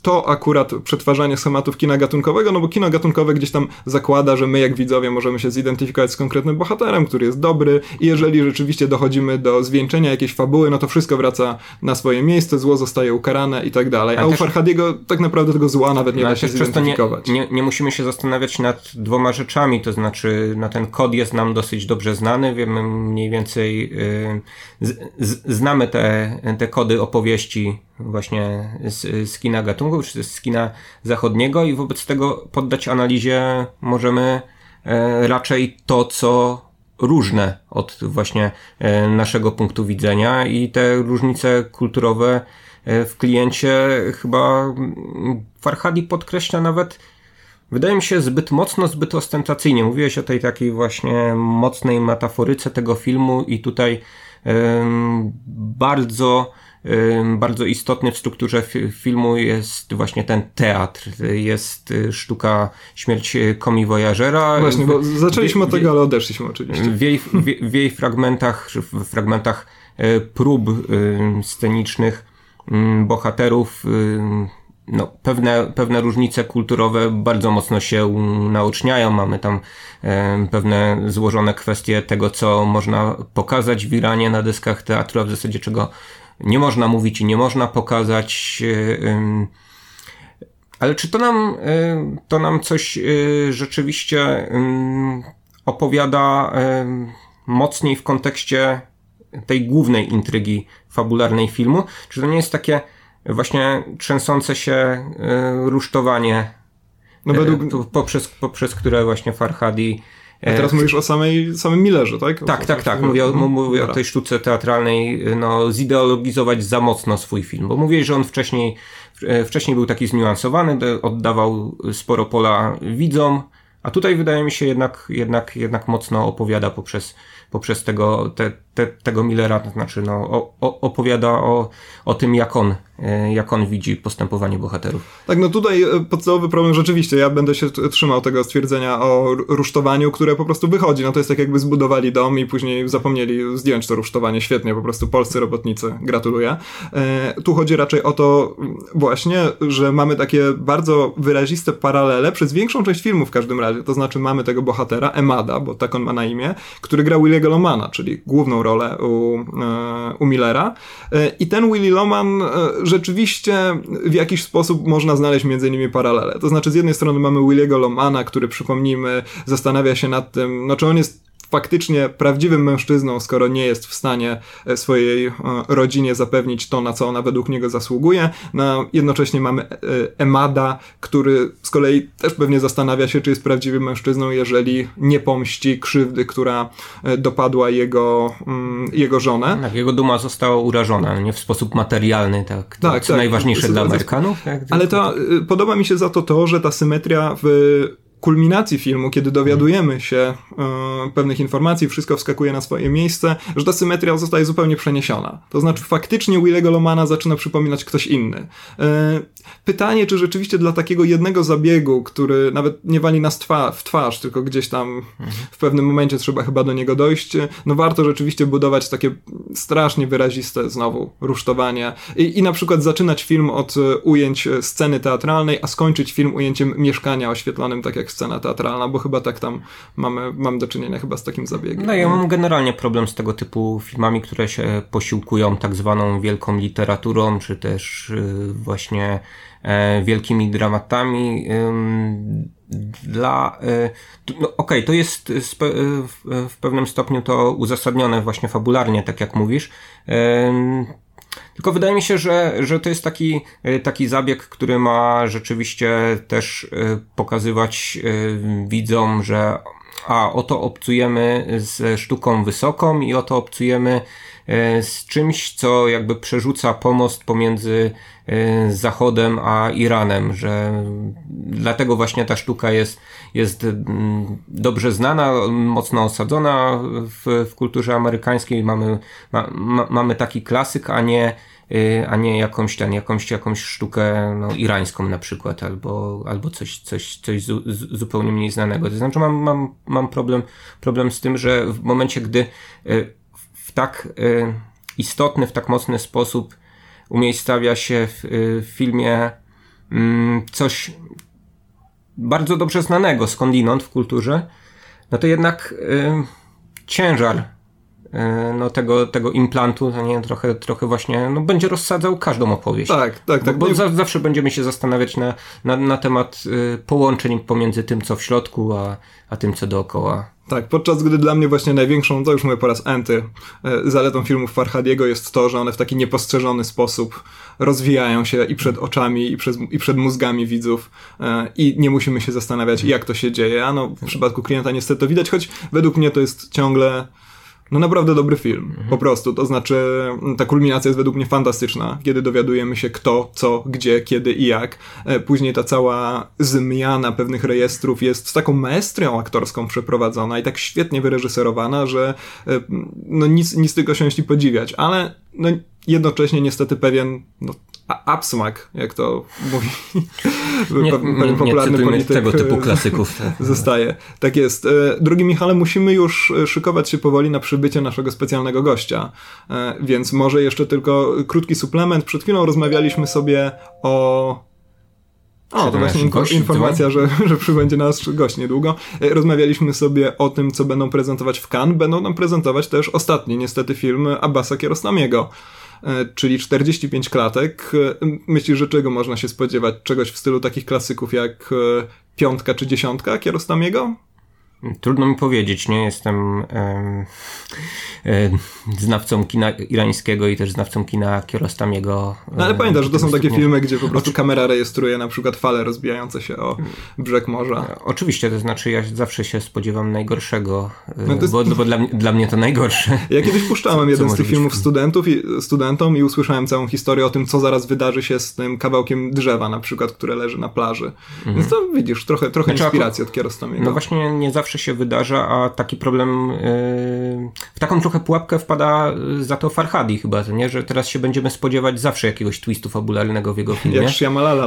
[SPEAKER 1] to akurat przetwarzanie schematów kina gatunkowego, no bo kino gatunkowe gdzieś tam zakłada, że my jak widzowie możemy się zidentyfikować z konkretnym bohaterem, który jest dobry i jeżeli rzeczywiście dochodzimy do zwieńczenia jakiejś fabuły, no to wszystko wraca na swoje miejsce, zło zostaje ukarane i tak dalej. A, A u Farhadiego tak naprawdę tego zła nawet nie da się zidentyfikować.
[SPEAKER 2] Nie, nie, nie, musimy się zastanawiać nad dwoma rzeczami, to znaczy no ten kod jest nam dosyć dobrze znany, wiemy mniej więcej, yy, z, z, znamy te, te kody opowieści właśnie z, z kina gatunku, czy z kina zachodniego i wobec tego poddać analizie możemy raczej to, co różne od właśnie naszego punktu widzenia i te różnice kulturowe w kliencie chyba Farhadi podkreśla nawet wydaje mi się zbyt mocno, zbyt ostentacyjnie. Mówiłeś o tej takiej właśnie mocnej metaforyce tego filmu i tutaj bardzo bardzo istotny w strukturze filmu jest właśnie ten teatr. Jest y, sztuka Śmierć Komi Voyagera.
[SPEAKER 1] Właśnie, bo zaczęliśmy od tego, ale odeszliśmy oczywiście.
[SPEAKER 2] W jej, w jej fragmentach, w fragmentach y, prób y, scenicznych bohaterów no, pewne, pewne różnice kulturowe bardzo mocno się naoczniają. Mamy tam e, pewne złożone kwestie tego, co można pokazać w Iranie na dyskach teatru, a w zasadzie czego nie można mówić i nie można pokazać. E, ale czy to nam, e, to nam coś e, rzeczywiście opowiada mocniej w kontekście tej głównej intrygi fabularnej filmu? Czy to nie jest takie właśnie trzęsące się rusztowanie, no według... Poprzez, poprzez które właśnie Farhadi
[SPEAKER 1] a teraz mówisz o samej, samym Millerze, tak?
[SPEAKER 2] Tak, tak, tak. Mówię, o, mówię o tej sztuce teatralnej, no, zideologizować za mocno swój film, bo mówię, że on wcześniej, wcześniej był taki zniuansowany, oddawał sporo pola widzom, a tutaj wydaje mi się jednak, jednak, jednak mocno opowiada poprzez, poprzez tego, te, te, tego Millera, to znaczy no, o, o, opowiada o, o tym, jak on, e, jak on widzi postępowanie bohaterów.
[SPEAKER 1] Tak, no tutaj e, podstawowy problem rzeczywiście, ja będę się trzymał tego stwierdzenia o rusztowaniu, które po prostu wychodzi. No to jest tak jakby zbudowali dom i później zapomnieli zdjąć to rusztowanie. Świetnie, po prostu polscy robotnicy, gratuluję. E, tu chodzi raczej o to właśnie, że mamy takie bardzo wyraziste paralele przez większą część filmu w każdym razie. To znaczy mamy tego bohatera, Emada, bo tak on ma na imię, który gra Williego Lomana, czyli główną rolę u, e, u Millera. E, I ten Willy Loman e, rzeczywiście w jakiś sposób można znaleźć między nimi paralele. To znaczy, z jednej strony mamy Williego Lomana, który przypomnijmy, zastanawia się nad tym, no czy on jest faktycznie prawdziwym mężczyzną, skoro nie jest w stanie e, swojej e, rodzinie zapewnić to, na co ona według niego zasługuje. No, jednocześnie mamy e, Emada, który z kolei też pewnie zastanawia się, czy jest prawdziwym mężczyzną, jeżeli nie pomści krzywdy, która dopadła jego, mm, jego żonę.
[SPEAKER 2] Tak, jego duma została urażona, nie w sposób materialny, tak. To tak, co tak, najważniejsze dla Amerykanów. Tak,
[SPEAKER 1] ale to, podoba mi się za to to, że ta symetria w kulminacji filmu, kiedy dowiadujemy się e, pewnych informacji, wszystko wskakuje na swoje miejsce, że ta symetria zostaje zupełnie przeniesiona. To znaczy faktycznie Willego Lomana zaczyna przypominać ktoś inny. E, pytanie, czy rzeczywiście dla takiego jednego zabiegu, który nawet nie wali nas twa w twarz, tylko gdzieś tam w pewnym momencie trzeba chyba do niego dojść, no warto rzeczywiście budować takie strasznie wyraziste znowu rusztowanie i, i na przykład zaczynać film od ujęć sceny teatralnej, a skończyć film ujęciem mieszkania oświetlonym tak jak scena teatralna, bo chyba tak tam mamy, mamy do czynienia chyba z takim zabiegiem.
[SPEAKER 2] No ja mam generalnie problem z tego typu filmami, które się posiłkują tak zwaną wielką literaturą, czy też y, właśnie e, wielkimi dramatami. Dla. Y, no, Okej, okay, to jest w pewnym stopniu to uzasadnione właśnie fabularnie, tak jak mówisz. Tylko wydaje mi się, że, że to jest taki, e, taki zabieg, który ma rzeczywiście też e, pokazywać e, widzom, że a oto obcujemy z sztuką wysoką i oto obcujemy z czymś, co jakby przerzuca pomost pomiędzy Zachodem a Iranem, że dlatego właśnie ta sztuka jest, jest dobrze znana, mocno osadzona w, w kulturze amerykańskiej. Mamy, ma, ma, mamy taki klasyk, a nie Y, a nie jakąś tam, jakąś, jakąś sztukę no, irańską na przykład, albo, albo coś, coś, coś zu, zupełnie mniej znanego. To znaczy mam, mam, mam problem, problem z tym, że w momencie, gdy w tak y, istotny, w tak mocny sposób umiejscawia się w, w filmie mm, coś bardzo dobrze znanego skądinąd w kulturze, no to jednak ciężar e, no, tego, tego implantu, to nie, trochę, trochę właśnie no, będzie rozsadzał każdą opowieść.
[SPEAKER 1] Tak, tak, tak.
[SPEAKER 2] Bo, bo za, zawsze będziemy się zastanawiać na, na, na temat y, połączeń pomiędzy tym, co w środku, a, a tym, co dookoła.
[SPEAKER 1] Tak, podczas gdy dla mnie właśnie największą, to już mówię po raz enty, e, zaletą filmów Farhadiego jest to, że one w taki niepostrzeżony sposób rozwijają się i przed oczami, i, przez, i przed mózgami widzów e, i nie musimy się zastanawiać, jak to się dzieje. A no, w przypadku klienta niestety to widać, choć według mnie to jest ciągle no naprawdę dobry film, mhm. po prostu. To znaczy, ta kulminacja jest według mnie fantastyczna, kiedy dowiadujemy się kto, co, gdzie, kiedy i jak. E, później ta cała zmiana pewnych rejestrów jest z taką maestrią aktorską przeprowadzona i tak świetnie wyreżyserowana, że e, no nic, nic tylko się podziwiać, ale no, jednocześnie niestety pewien no, absmak, jak to mówi
[SPEAKER 2] nie, pewien popularny nie polityk tego typu klasyków. Tak.
[SPEAKER 1] zostaje. Tak jest. E, drugi Michale, musimy już e, szykować się powoli na przybycie naszego specjalnego gościa, e, więc może jeszcze tylko krótki suplement. Przed chwilą rozmawialiśmy sobie o o, to właśnie gość, informacja, że, że przybędzie nasz gość niedługo. Rozmawialiśmy sobie o tym, co będą prezentować w Cannes. Będą nam prezentować też ostatni, niestety, film Abbasa Kierostamiego. E, czyli 45 klatek. E, myślisz, że czego można się spodziewać? Czegoś w stylu takich klasyków jak e, Piątka czy Dziesiątka Kierostamiego?
[SPEAKER 2] Trudno mi powiedzieć, nie jestem e, e, znawcą kina irańskiego i też znawcą kina Kiarostamiego.
[SPEAKER 1] No ale pamiętasz, że to są takie filmy, gdzie po prostu kamera rejestruje na przykład fale rozbijające się o brzeg morza.
[SPEAKER 2] E, oczywiście, to znaczy ja zawsze się spodziewam najgorszego, e, no jest... bo, bo dla, dla, mnie to najgorsze.
[SPEAKER 1] Ja kiedyś puszczałem jeden z tych filmów studentów i, studentom i usłyszałem całą historię o tym, co zaraz wydarzy się z tym kawałkiem drzewa na przykład, które leży na plaży. Mhm. Więc to widzisz, trochę, trochę znaczy, inspiracji od Kiarostamiego.
[SPEAKER 2] No właśnie nie zawsze zawsze się wydarza, a taki problem, yy, w taką trochę pułapkę wpada za to Farhadi chyba, nie? że teraz się będziemy spodziewać zawsze jakiegoś twistu fabularnego w jego filmie.
[SPEAKER 1] Jak.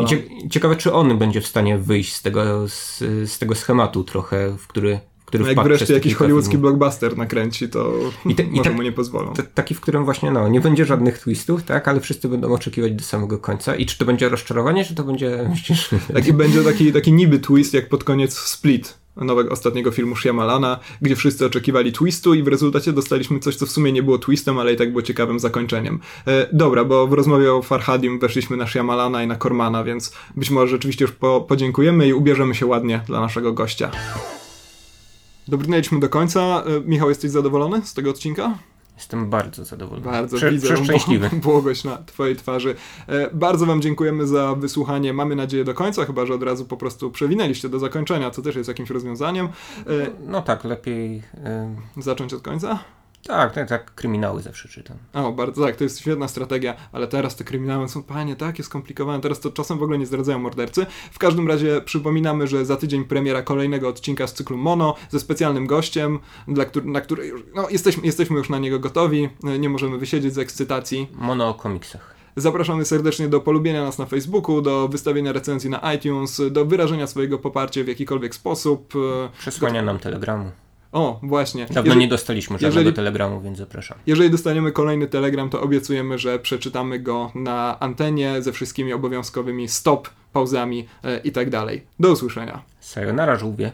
[SPEAKER 2] Cie, ciekawe, czy on będzie w stanie wyjść z tego, z, z tego schematu trochę, w który który
[SPEAKER 1] no jak wreszcie jakiś hollywoodzki filmów. blockbuster nakręci, to I te, może i tak, mu nie pozwolą.
[SPEAKER 2] Te, taki, w którym właśnie no, nie będzie żadnych twistów, tak, ale wszyscy będą oczekiwać do samego końca. I czy to będzie rozczarowanie, czy to będzie...
[SPEAKER 1] Taki będzie taki, taki niby twist, jak pod koniec Split nowego ostatniego filmu Shyamalana, gdzie wszyscy oczekiwali twistu i w rezultacie dostaliśmy coś, co w sumie nie było twistem, ale i tak było ciekawym zakończeniem. E, dobra, bo w rozmowie o Farhadim weszliśmy na Shyamalana i na Kormana, więc być może rzeczywiście już po, podziękujemy i ubierzemy się ładnie dla naszego gościa. Dobrnęliśmy do końca. E, Michał, jesteś zadowolony z tego odcinka?
[SPEAKER 2] Jestem bardzo zadowolony.
[SPEAKER 1] Bardzo Prze widzę
[SPEAKER 2] przeszczęśliwy.
[SPEAKER 1] błogość na twojej twarzy. E, bardzo wam dziękujemy za wysłuchanie. Mamy nadzieję do końca, chyba że od razu po prostu przewinęliście do zakończenia, co też jest jakimś rozwiązaniem.
[SPEAKER 2] E, no, no, tak, lepiej...
[SPEAKER 1] E... Zacząć od końca?
[SPEAKER 2] Tak, tak, tak, kryminały zawsze czytam.
[SPEAKER 1] O, bardzo tak, to jest świetna strategia, ale teraz te kryminały są, panie, takie skomplikowane, teraz to czasem w ogóle nie zdradzają mordercy. W każdym razie przypominamy, że za tydzień premiera kolejnego odcinka z cyklu Mono ze specjalnym gościem, dla który, na który no, jesteśmy, jesteśmy już na niego gotowi, nie możemy wysiedzieć z ekscytacji.
[SPEAKER 2] Mono o komiksach.
[SPEAKER 1] Zapraszamy serdecznie do polubienia nas na Facebooku, do wystawienia recenzji na iTunes, do wyrażenia swojego poparcia w jakikolwiek sposób.
[SPEAKER 2] Przesłania nam telegramu.
[SPEAKER 1] O, właśnie.
[SPEAKER 2] Dawno jeżeli, nie dostaliśmy żadnego jeżeli, telegramu, więc zapraszam.
[SPEAKER 1] Jeżeli dostaniemy kolejny telegram, to obiecujemy, że przeczytamy go na antenie ze wszystkimi obowiązkowymi stop, pauzami e, i tak dalej. Do usłyszenia.
[SPEAKER 2] Sayonara, żółwie.